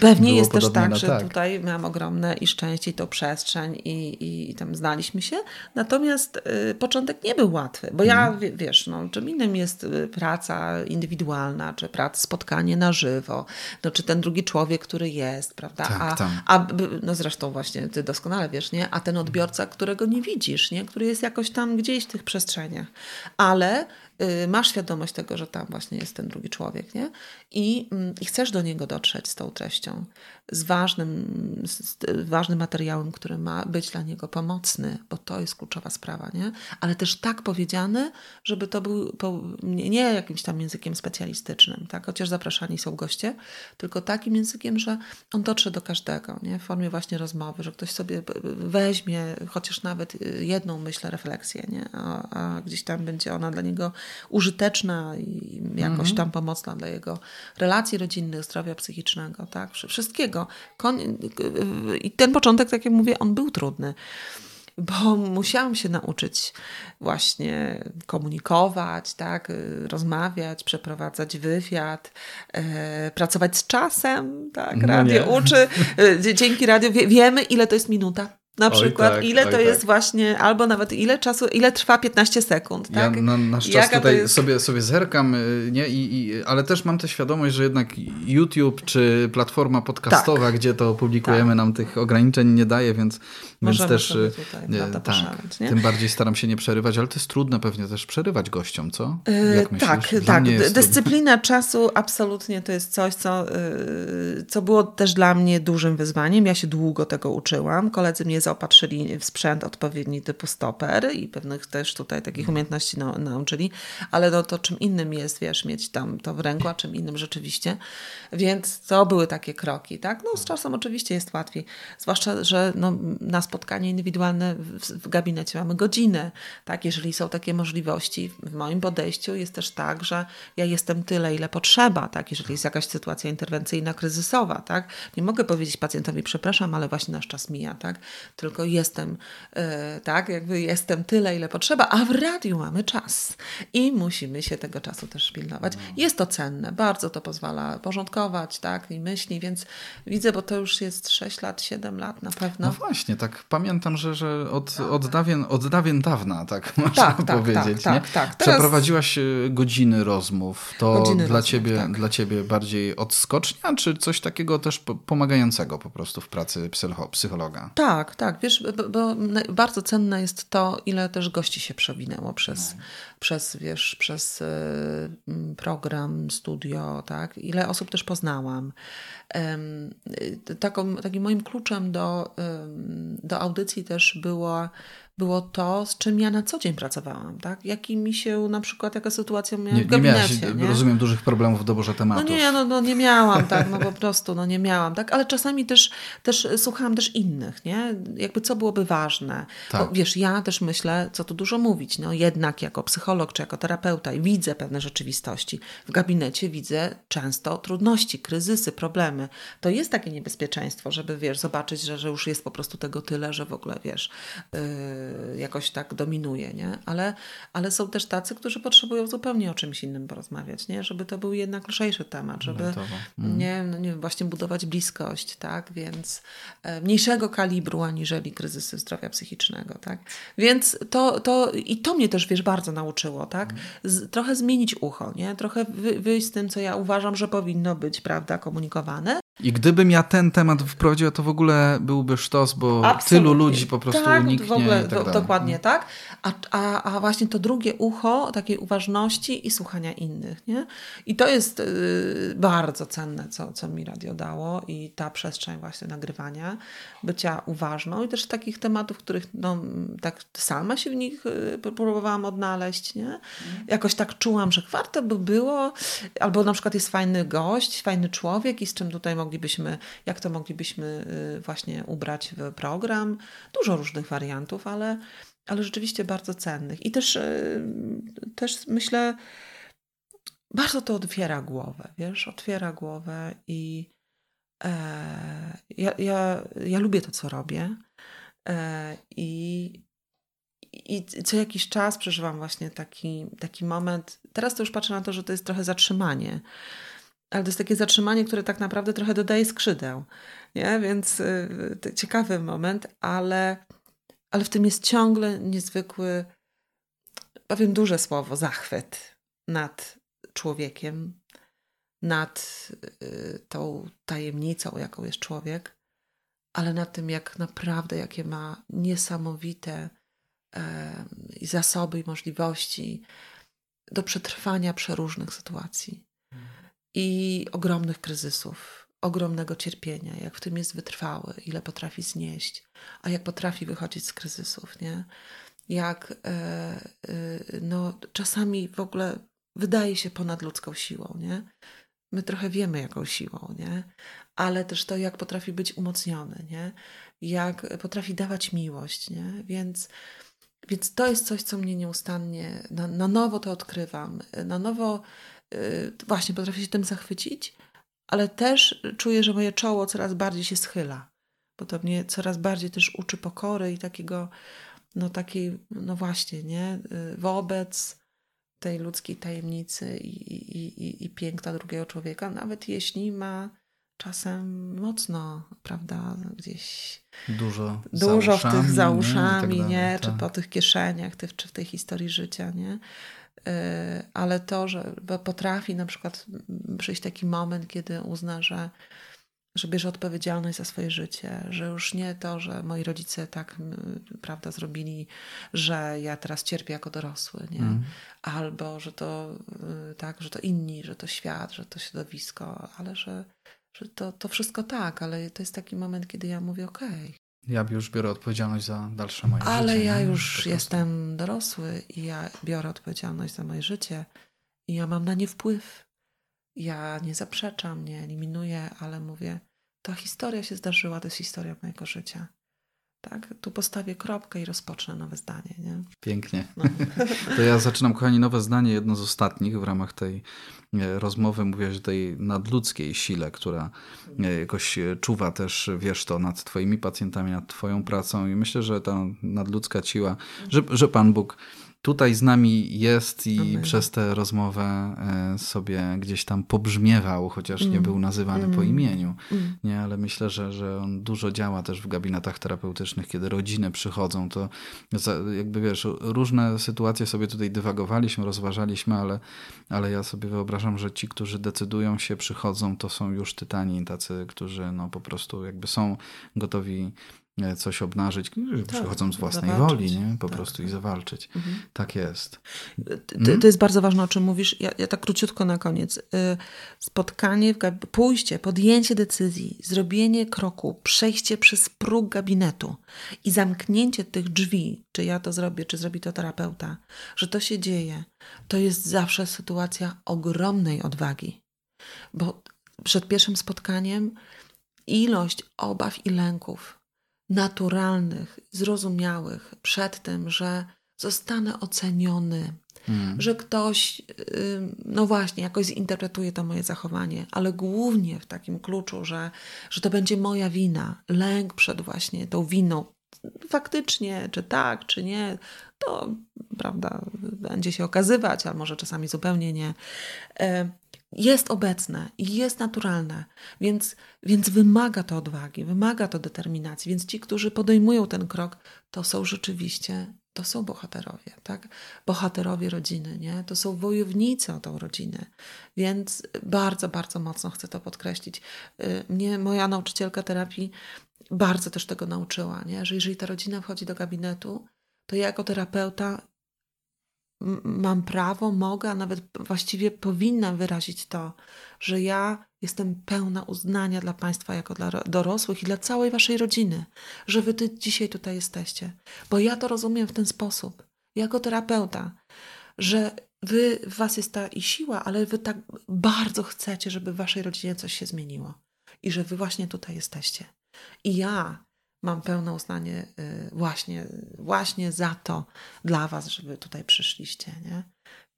Pewnie było jest też tak, że tak. tutaj miałam ogromne i szczęście i to przestrzeń i, i, tam znaliśmy się. Natomiast y, początek nie był łatwy, bo ja, mhm. wiesz, no, czym innym jest y, praca indywidualna, czy praca, spotkanie na żywo, no, czy ten drugi człowiek, który jest, prawda? Tak, a, tak. a no zresztą właśnie ty doskonale wiesz, nie? A ten odbiorca, którego nie widzisz, nie? Który jest jakoś tam gdzieś w tych przestrzeniach. Ale masz świadomość tego, że tam właśnie jest ten drugi człowiek, nie? I, mm, i chcesz do niego dotrzeć z tą treścią, z ważnym, z ważnym materiałem, który ma być dla niego pomocny, bo to jest kluczowa sprawa, nie? Ale też tak powiedziane, żeby to był nie jakimś tam językiem specjalistycznym, tak? Chociaż zapraszani są goście, tylko takim językiem, że on dotrze do każdego, nie? W formie właśnie rozmowy, że ktoś sobie weźmie chociaż nawet y, jedną, myślę, refleksję, nie? A, a gdzieś tam będzie ona dla niego użyteczna i jakoś mhm. tam pomocna dla jego relacji rodzinnych, zdrowia psychicznego, tak, wszystkiego. I ten początek, tak jak mówię, on był trudny bo musiałam się nauczyć właśnie komunikować, tak, rozmawiać, przeprowadzać wywiad, e, pracować z czasem, tak, no radio nie. uczy. E, dzięki radiu wie, wiemy, ile to jest minuta. Na oj przykład, tak, ile to tak. jest właśnie, albo nawet ile czasu, ile trwa 15 sekund, tak? Ja na nasz czas Jaka tutaj jest... sobie, sobie zerkam, y, nie? I, I, ale też mam tę świadomość, że jednak YouTube czy platforma podcastowa, tak. gdzie to publikujemy, tak. nam tych ograniczeń nie daje, więc, więc też y, nie, tak, tym bardziej staram się nie przerywać, ale to jest trudne pewnie też przerywać gościom, co? Y, Jak myślisz? tak, tak. Dyscyplina czasu absolutnie to jest coś, co, co było też dla mnie dużym wyzwaniem. Ja się długo tego uczyłam. Koledzy mnie zaopatrzyli w sprzęt odpowiedni typu stoper i pewnych też tutaj takich umiejętności no, nauczyli, ale no, to czym innym jest, wiesz, mieć tam to w ręku, a czym innym rzeczywiście. Więc to były takie kroki, tak? No z czasem oczywiście jest łatwiej, zwłaszcza, że no, na spotkanie indywidualne w, w gabinecie mamy godzinę, tak? Jeżeli są takie możliwości, w moim podejściu jest też tak, że ja jestem tyle, ile potrzeba, tak? Jeżeli jest jakaś sytuacja interwencyjna, kryzysowa, tak? Nie mogę powiedzieć pacjentowi, przepraszam, ale właśnie nasz czas mija, tak? Tylko jestem, e, tak, jakby jestem tyle, ile potrzeba, a w radiu mamy czas i musimy się tego czasu też pilnować. No. Jest to cenne, bardzo to pozwala porządkować, tak, i myśli, więc widzę, bo to już jest 6 lat, 7 lat na pewno. No właśnie, tak pamiętam, że, że od, od, dawien, od dawien dawna, tak można tak, tak powiedzieć, tak, nie? Tak, tak. Teraz... Przeprowadziłaś e, godziny rozmów, to godziny dla, rozmów, ciebie, tak. dla ciebie bardziej odskocznia, czy coś takiego też pomagającego po prostu w pracy psychologa? Tak, tak, wiesz, bo, bo bardzo cenne jest to, ile też gości się przewinęło przez, no. przez wiesz, przez y, program, studio, tak? Ile osób też poznałam. Y, taką, takim moim kluczem do, do audycji też było było to, z czym ja na co dzień pracowałam, tak? Jaki mi się na przykład, jaka sytuacja miała nie, w gabinecie. Nie, miałaś, nie rozumiem, dużych problemów w doborze tematów. No nie, no, no nie miałam, tak, no po prostu, no nie miałam, tak? Ale czasami też, też słuchałam też innych, nie? Jakby co byłoby ważne. Tak. Bo wiesz, ja też myślę, co tu dużo mówić, no jednak jako psycholog czy jako terapeuta widzę pewne rzeczywistości. W gabinecie widzę często trudności, kryzysy, problemy. To jest takie niebezpieczeństwo, żeby, wiesz, zobaczyć, że, że już jest po prostu tego tyle, że w ogóle, wiesz... Yy, jakoś tak dominuje, nie? Ale, ale są też tacy, którzy potrzebują zupełnie o czymś innym porozmawiać, nie? Żeby to był jednak lżejszy temat, żeby mm. nie, no nie właśnie budować bliskość, tak? Więc e, mniejszego kalibru aniżeli kryzysy zdrowia psychicznego, tak? Więc to, to i to mnie też, wiesz, bardzo nauczyło, tak? Mm. Z, trochę zmienić ucho, nie? Trochę wy, wyjść z tym, co ja uważam, że powinno być, prawda, komunikowane, i gdybym ja ten temat wprowadził, to w ogóle byłby sztos, bo Absolutnie. tylu ludzi po prostu tak, uniknie. W ogóle, tak do, dokładnie tak. A, a, a właśnie to drugie ucho takiej uważności i słuchania innych. Nie? I to jest y, bardzo cenne, co, co mi radio dało i ta przestrzeń właśnie nagrywania, bycia uważną i też takich tematów, których no, tak sama się w nich y, próbowałam odnaleźć. Nie? Jakoś tak czułam, że warto by było, albo na przykład jest fajny gość, fajny człowiek i z czym tutaj moglibyśmy, jak to moglibyśmy y, właśnie ubrać w program. Dużo różnych wariantów, ale, ale rzeczywiście bardzo cennych. I też, y, też myślę, bardzo to otwiera głowę, wiesz, otwiera głowę i e, ja, ja, ja lubię to, co robię. E, I, i co jakiś czas przeżywam właśnie taki, taki moment. Teraz to już patrzę na to, że to jest trochę zatrzymanie. Ale to jest takie zatrzymanie, które tak naprawdę trochę dodaje skrzydeł. Nie? Więc y, ciekawy moment, ale, ale w tym jest ciągle niezwykły, powiem duże słowo, zachwyt nad człowiekiem, nad y, tą tajemnicą, jaką jest człowiek, ale nad tym, jak naprawdę, jakie ma niesamowite i zasoby i możliwości do przetrwania przeróżnych sytuacji i ogromnych kryzysów, ogromnego cierpienia, jak w tym jest wytrwały, ile potrafi znieść, a jak potrafi wychodzić z kryzysów, nie? Jak e, e, no, czasami w ogóle wydaje się ponad ludzką siłą, nie? My trochę wiemy, jaką siłą, nie? Ale też to, jak potrafi być umocniony, nie? Jak potrafi dawać miłość, nie? Więc więc to jest coś, co mnie nieustannie, na, na nowo to odkrywam. Na nowo właśnie potrafię się tym zachwycić, ale też czuję, że moje czoło coraz bardziej się schyla, bo to mnie coraz bardziej też uczy pokory i takiego, no takiej, no właśnie, nie, yy, wobec tej ludzkiej tajemnicy i, i, i, i piękna drugiego człowieka, nawet jeśli ma czasem mocno, prawda, gdzieś dużo, dużo w tych za uszami, nie, tak nie? Tak. czy po tych kieszeniach, ty, czy w tej historii życia, nie? E, ale to, że potrafi na przykład przyjść taki moment, kiedy uzna, że, że bierze odpowiedzialność za swoje życie, że już nie to, że moi rodzice tak prawda, zrobili, że ja teraz cierpię jako dorosły, nie? Mm. albo że to y, tak, że to inni, że to świat, że to środowisko, ale że że to, to wszystko tak, ale to jest taki moment, kiedy ja mówię, okej. Okay. Ja już biorę odpowiedzialność za dalsze moje ale życie. Ale ja już jestem dorosły i ja biorę odpowiedzialność za moje życie i ja mam na nie wpływ. Ja nie zaprzeczam, nie eliminuję, ale mówię, ta historia się zdarzyła, to jest historia mojego życia. Tak? Tu postawię kropkę i rozpocznę nowe zdanie. Nie? Pięknie. No. To ja zaczynam, kochani, nowe zdanie, jedno z ostatnich w ramach tej e, rozmowy. Mówię, że tej nadludzkiej sile, która e, jakoś czuwa też, wiesz to, nad twoimi pacjentami, nad twoją pracą i myślę, że ta nadludzka siła, że, że Pan Bóg tutaj z nami jest i Amen. przez tę rozmowę e, sobie gdzieś tam pobrzmiewał, chociaż mm. nie był nazywany mm. po imieniu. Mm. Nie, ale myślę, że, że on dużo działa też w gabinetach terapeutycznych, kiedy rodziny przychodzą, to jakby wiesz, różne sytuacje sobie tutaj dywagowaliśmy, rozważaliśmy, ale, ale ja sobie wyobrażam, że ci, którzy decydują się, przychodzą, to są już tytani, tacy, którzy no po prostu jakby są gotowi coś obnażyć, tak, przychodzą z własnej zawalczyć. woli, nie? po tak, prostu tak. i zawalczyć. Mhm. Tak jest. To, to, jest bardzo ważne, o czym mówisz. Ja, ja tak króciutko na koniec. Y, spotkanie, pójście, podjęcie decyzji, zrobienie kroku, przejście przez próg gabinetu i zamknięcie tych drzwi, czy ja to zrobię, czy zrobi to terapeuta, że to się dzieje, to jest zawsze sytuacja ogromnej odwagi. Bo przed pierwszym spotkaniem ilość obaw i lęków naturalnych, zrozumiałych przed tym, że zostanę oceniony, mm. że ktoś, no właśnie, jakoś zinterpretuje to moje zachowanie, ale głównie w takim kluczu, że, że to będzie moja wina, lęk przed właśnie tą winą. Faktycznie, czy tak, czy nie, to prawda, będzie się okazywać, a może czasami zupełnie nie. Jest obecne i jest naturalne, więc, więc wymaga to odwagi, wymaga to determinacji. Więc ci, którzy podejmują ten krok, to są rzeczywiście, to są bohaterowie, tak? Bohaterowie rodziny, nie? To są wojownicy o tą rodzinę. Więc bardzo, bardzo mocno chcę to podkreślić. Y, mnie moja nauczycielka terapii bardzo też tego nauczyła, nie? Że jeżeli ta rodzina wchodzi do gabinetu, to ja jako terapeuta mam prawo, mogę, a nawet właściwie powinnam wyrazić to, że ja jestem pełna uznania dla Państwa jako dla dorosłych i dla całej Waszej rodziny, że Wy ty dzisiaj tutaj jesteście. Bo ja to rozumiem w ten sposób, jako terapeuta, że Wy, w Was jest ta i siła, ale Wy tak bardzo chcecie, żeby w Waszej rodzinie coś się zmieniło i że Wy właśnie tutaj jesteście. I ja mam pełne uznanie y, właśnie, właśnie za to dla Was, żeby tutaj przyszliście. Nie?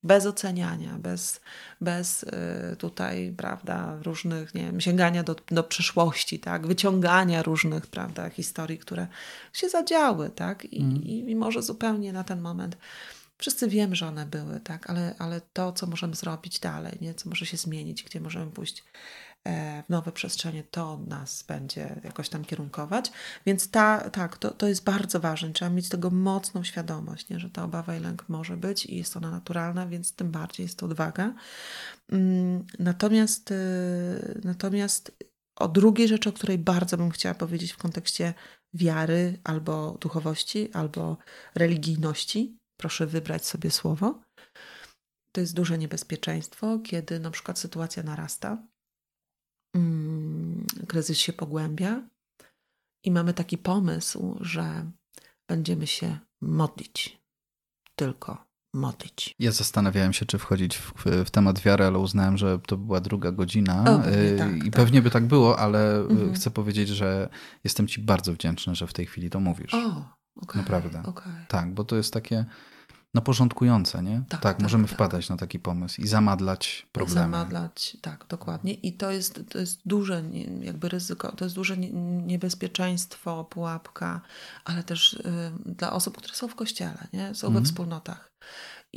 bez oceniania, bez, bez y, tutaj, prawda, różnych, nie wiem, sięgania do, do przyszłości, tak, wyciągania różnych, prawda, historii, które się zadziały, tak, i, mm. i, i może zupełnie na ten moment wszyscy wiemy, że one były, tak, ale, ale to, co możemy zrobić dalej, nie, co może się zmienić, gdzie możemy pójść w nowe przestrzenie, to nas będzie jakoś tam kierunkować. Więc ta, tak, to, to jest bardzo ważne. Trzeba mieć tego mocną świadomość, nie? że ta obawa i lęk może być i jest ona naturalna, więc tym bardziej jest to odwaga. Mm, natomiast, y, natomiast o drugiej rzeczy, o której bardzo bym chciała powiedzieć w kontekście wiary albo duchowości, albo religijności, proszę wybrać sobie słowo. To jest duże niebezpieczeństwo, kiedy na przykład sytuacja narasta kryzys się pogłębia i mamy taki pomysł, że będziemy się modlić, tylko modlić. Ja zastanawiałem się, czy wchodzić w, w, temat wiary, ale uznałem, że to była druga godzina o, pewnie tak, i tak. pewnie by tak było, ale mhm. chcę powiedzieć, że jestem Ci bardzo wdzięczny, że w tej chwili to mówisz. O, okay, Naprawdę. Okay. Tak, bo to jest takie no porządkujące, nie? Tak, tak, tak możemy tak, wpadać na taki pomysł i zamadlać problemy. Zamadlać, tak, dokładnie. I to jest, to jest duże jakby ryzyko, to jest duże niebezpieczeństwo, pułapka, ale też y, dla osób, które są w kościele, nie? Są we mhm. wspólnotach.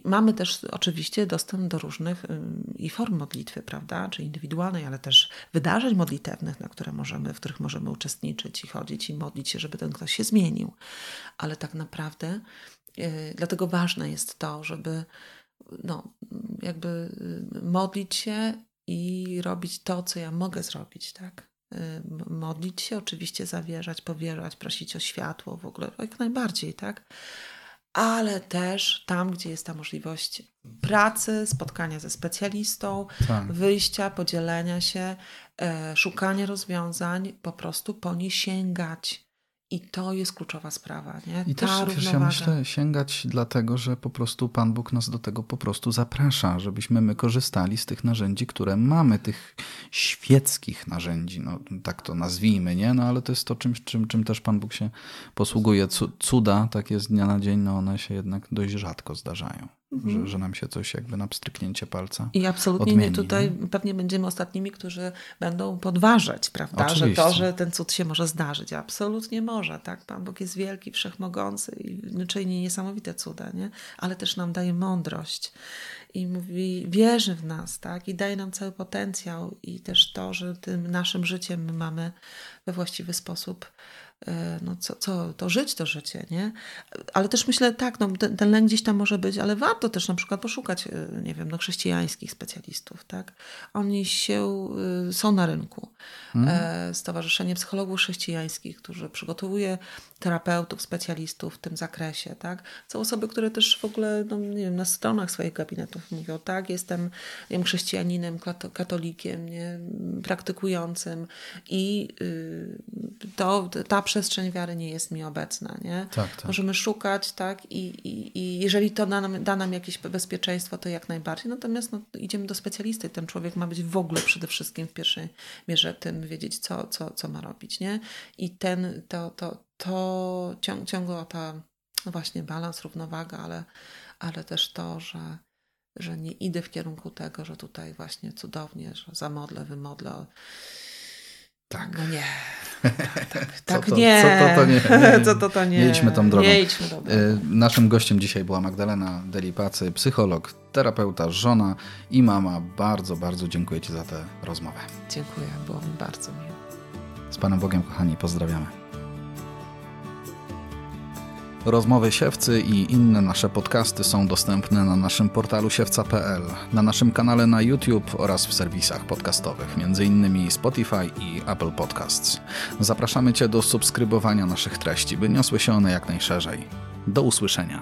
Mamy też oczywiście dostęp do różnych y, i form modlitwy, prawda, czy indywidualnej, ale też wydarzeń modlitewnych, na które możemy, w których możemy uczestniczyć i chodzić i modlić się, żeby ten ktoś się zmienił. Ale tak naprawdę dlatego ważne jest to, żeby no, jakby y, modlić się i robić to, co ja mogę zrobić, tak? E, modlić się, oczywiście zawierzać, powierzać, prosić o światło w ogóle, jak najbardziej, tak? Ale też tam, gdzie jest ta możliwość pracy, spotkania ze specjalistą, tak. wyjścia, podzielenia się, e, szukania rozwiązań, po prostu po nie sięgać i to jest kluczowa sprawa, nie? I Ta też, wiesz, ja myślę, sięgać dlatego, że po prostu Pan Bóg nas do tego po prostu zaprasza, żebyśmy my korzystali z tych narzędzi, które mamy, tych świeckich narzędzi, no tak to nazwijmy, nie? No ale to jest to, czym, czym, czym też Pan Bóg się posługuje. Cuda, tak jest z dnia na dzień, no one się jednak dość rzadko zdarzają. Mhm. Że, że nam się coś jakby na pstryknięcie palca. I absolutnie odmieni, nie tutaj nie? pewnie będziemy ostatnimi, którzy będą podważać, prawda? Oczywiście. Że to, że ten cud się może zdarzyć. Absolutnie może, tak? Pan Bóg jest wielki, wszechmogący i czyni niesamowite cuda, nie? Ale też nam daje mądrość i mówi, wierzy w nas, tak? I daje nam cały potencjał i też to, że tym naszym życiem my mamy we właściwy sposób no co, co, to żyć to życie, nie? Ale też myślę, tak, no, ten, ten lęk gdzieś tam może być, ale warto też na przykład poszukać, e, nie wiem, no, chrześcijańskich specjalistów, tak? Oni się, e, są na rynku. Hmm. Stowarzyszenie Psychologów Chrześcijańskich, którzy przygotowuje terapeutów, specjalistów w tym zakresie, tak? Są osoby, które też w ogóle, no, nie wiem, na stronach swoich gabinetów mówią, tak, jestem, nie wiem, chrześcijaninem, katolikiem, nie, praktykującym i y, to, ta przestrzeń wiary nie jest mi obecna, nie? Tak, tak. Możemy szukać, tak, i, i, i jeżeli to da nam, da nam jakieś bezpieczeństwo, to jak najbardziej, natomiast no, idziemy do specjalisty, ten człowiek ma być w ogóle przede wszystkim w pierwszej mierze tym wiedzieć, co, co, co ma robić, nie? I ten, to, to, to ciąg, ciągła ta no właśnie balans, równowaga, ale, ale też to, że, że nie idę w kierunku tego, że tutaj właśnie cudownie, że zamodlę, wymodlę. Tak. No nie. Tak, tak, tak co to, nie. Co to, to nie. co to, to nie. Nie idźmy tą drogą. Nie idźmy tą drogą. Y, naszym gościem dzisiaj była Magdalena Delipacy, psycholog, terapeuta, żona i mama. Bardzo, bardzo dziękuję Ci za tę rozmowę. Dziękuję, było mi bardzo miło. Z Panem Bogiem, kochani, pozdrawiamy. Rozmowy Siewcy i inne nasze podcasty są dostępne na naszym portalu siewca.pl, na naszym kanale na YouTube oraz w serwisach podcastowych, m.in. Spotify i Apple Podcasts. Zapraszamy Cię do subskrybowania naszych treści, by niosły się one jak najszerzej. Do usłyszenia.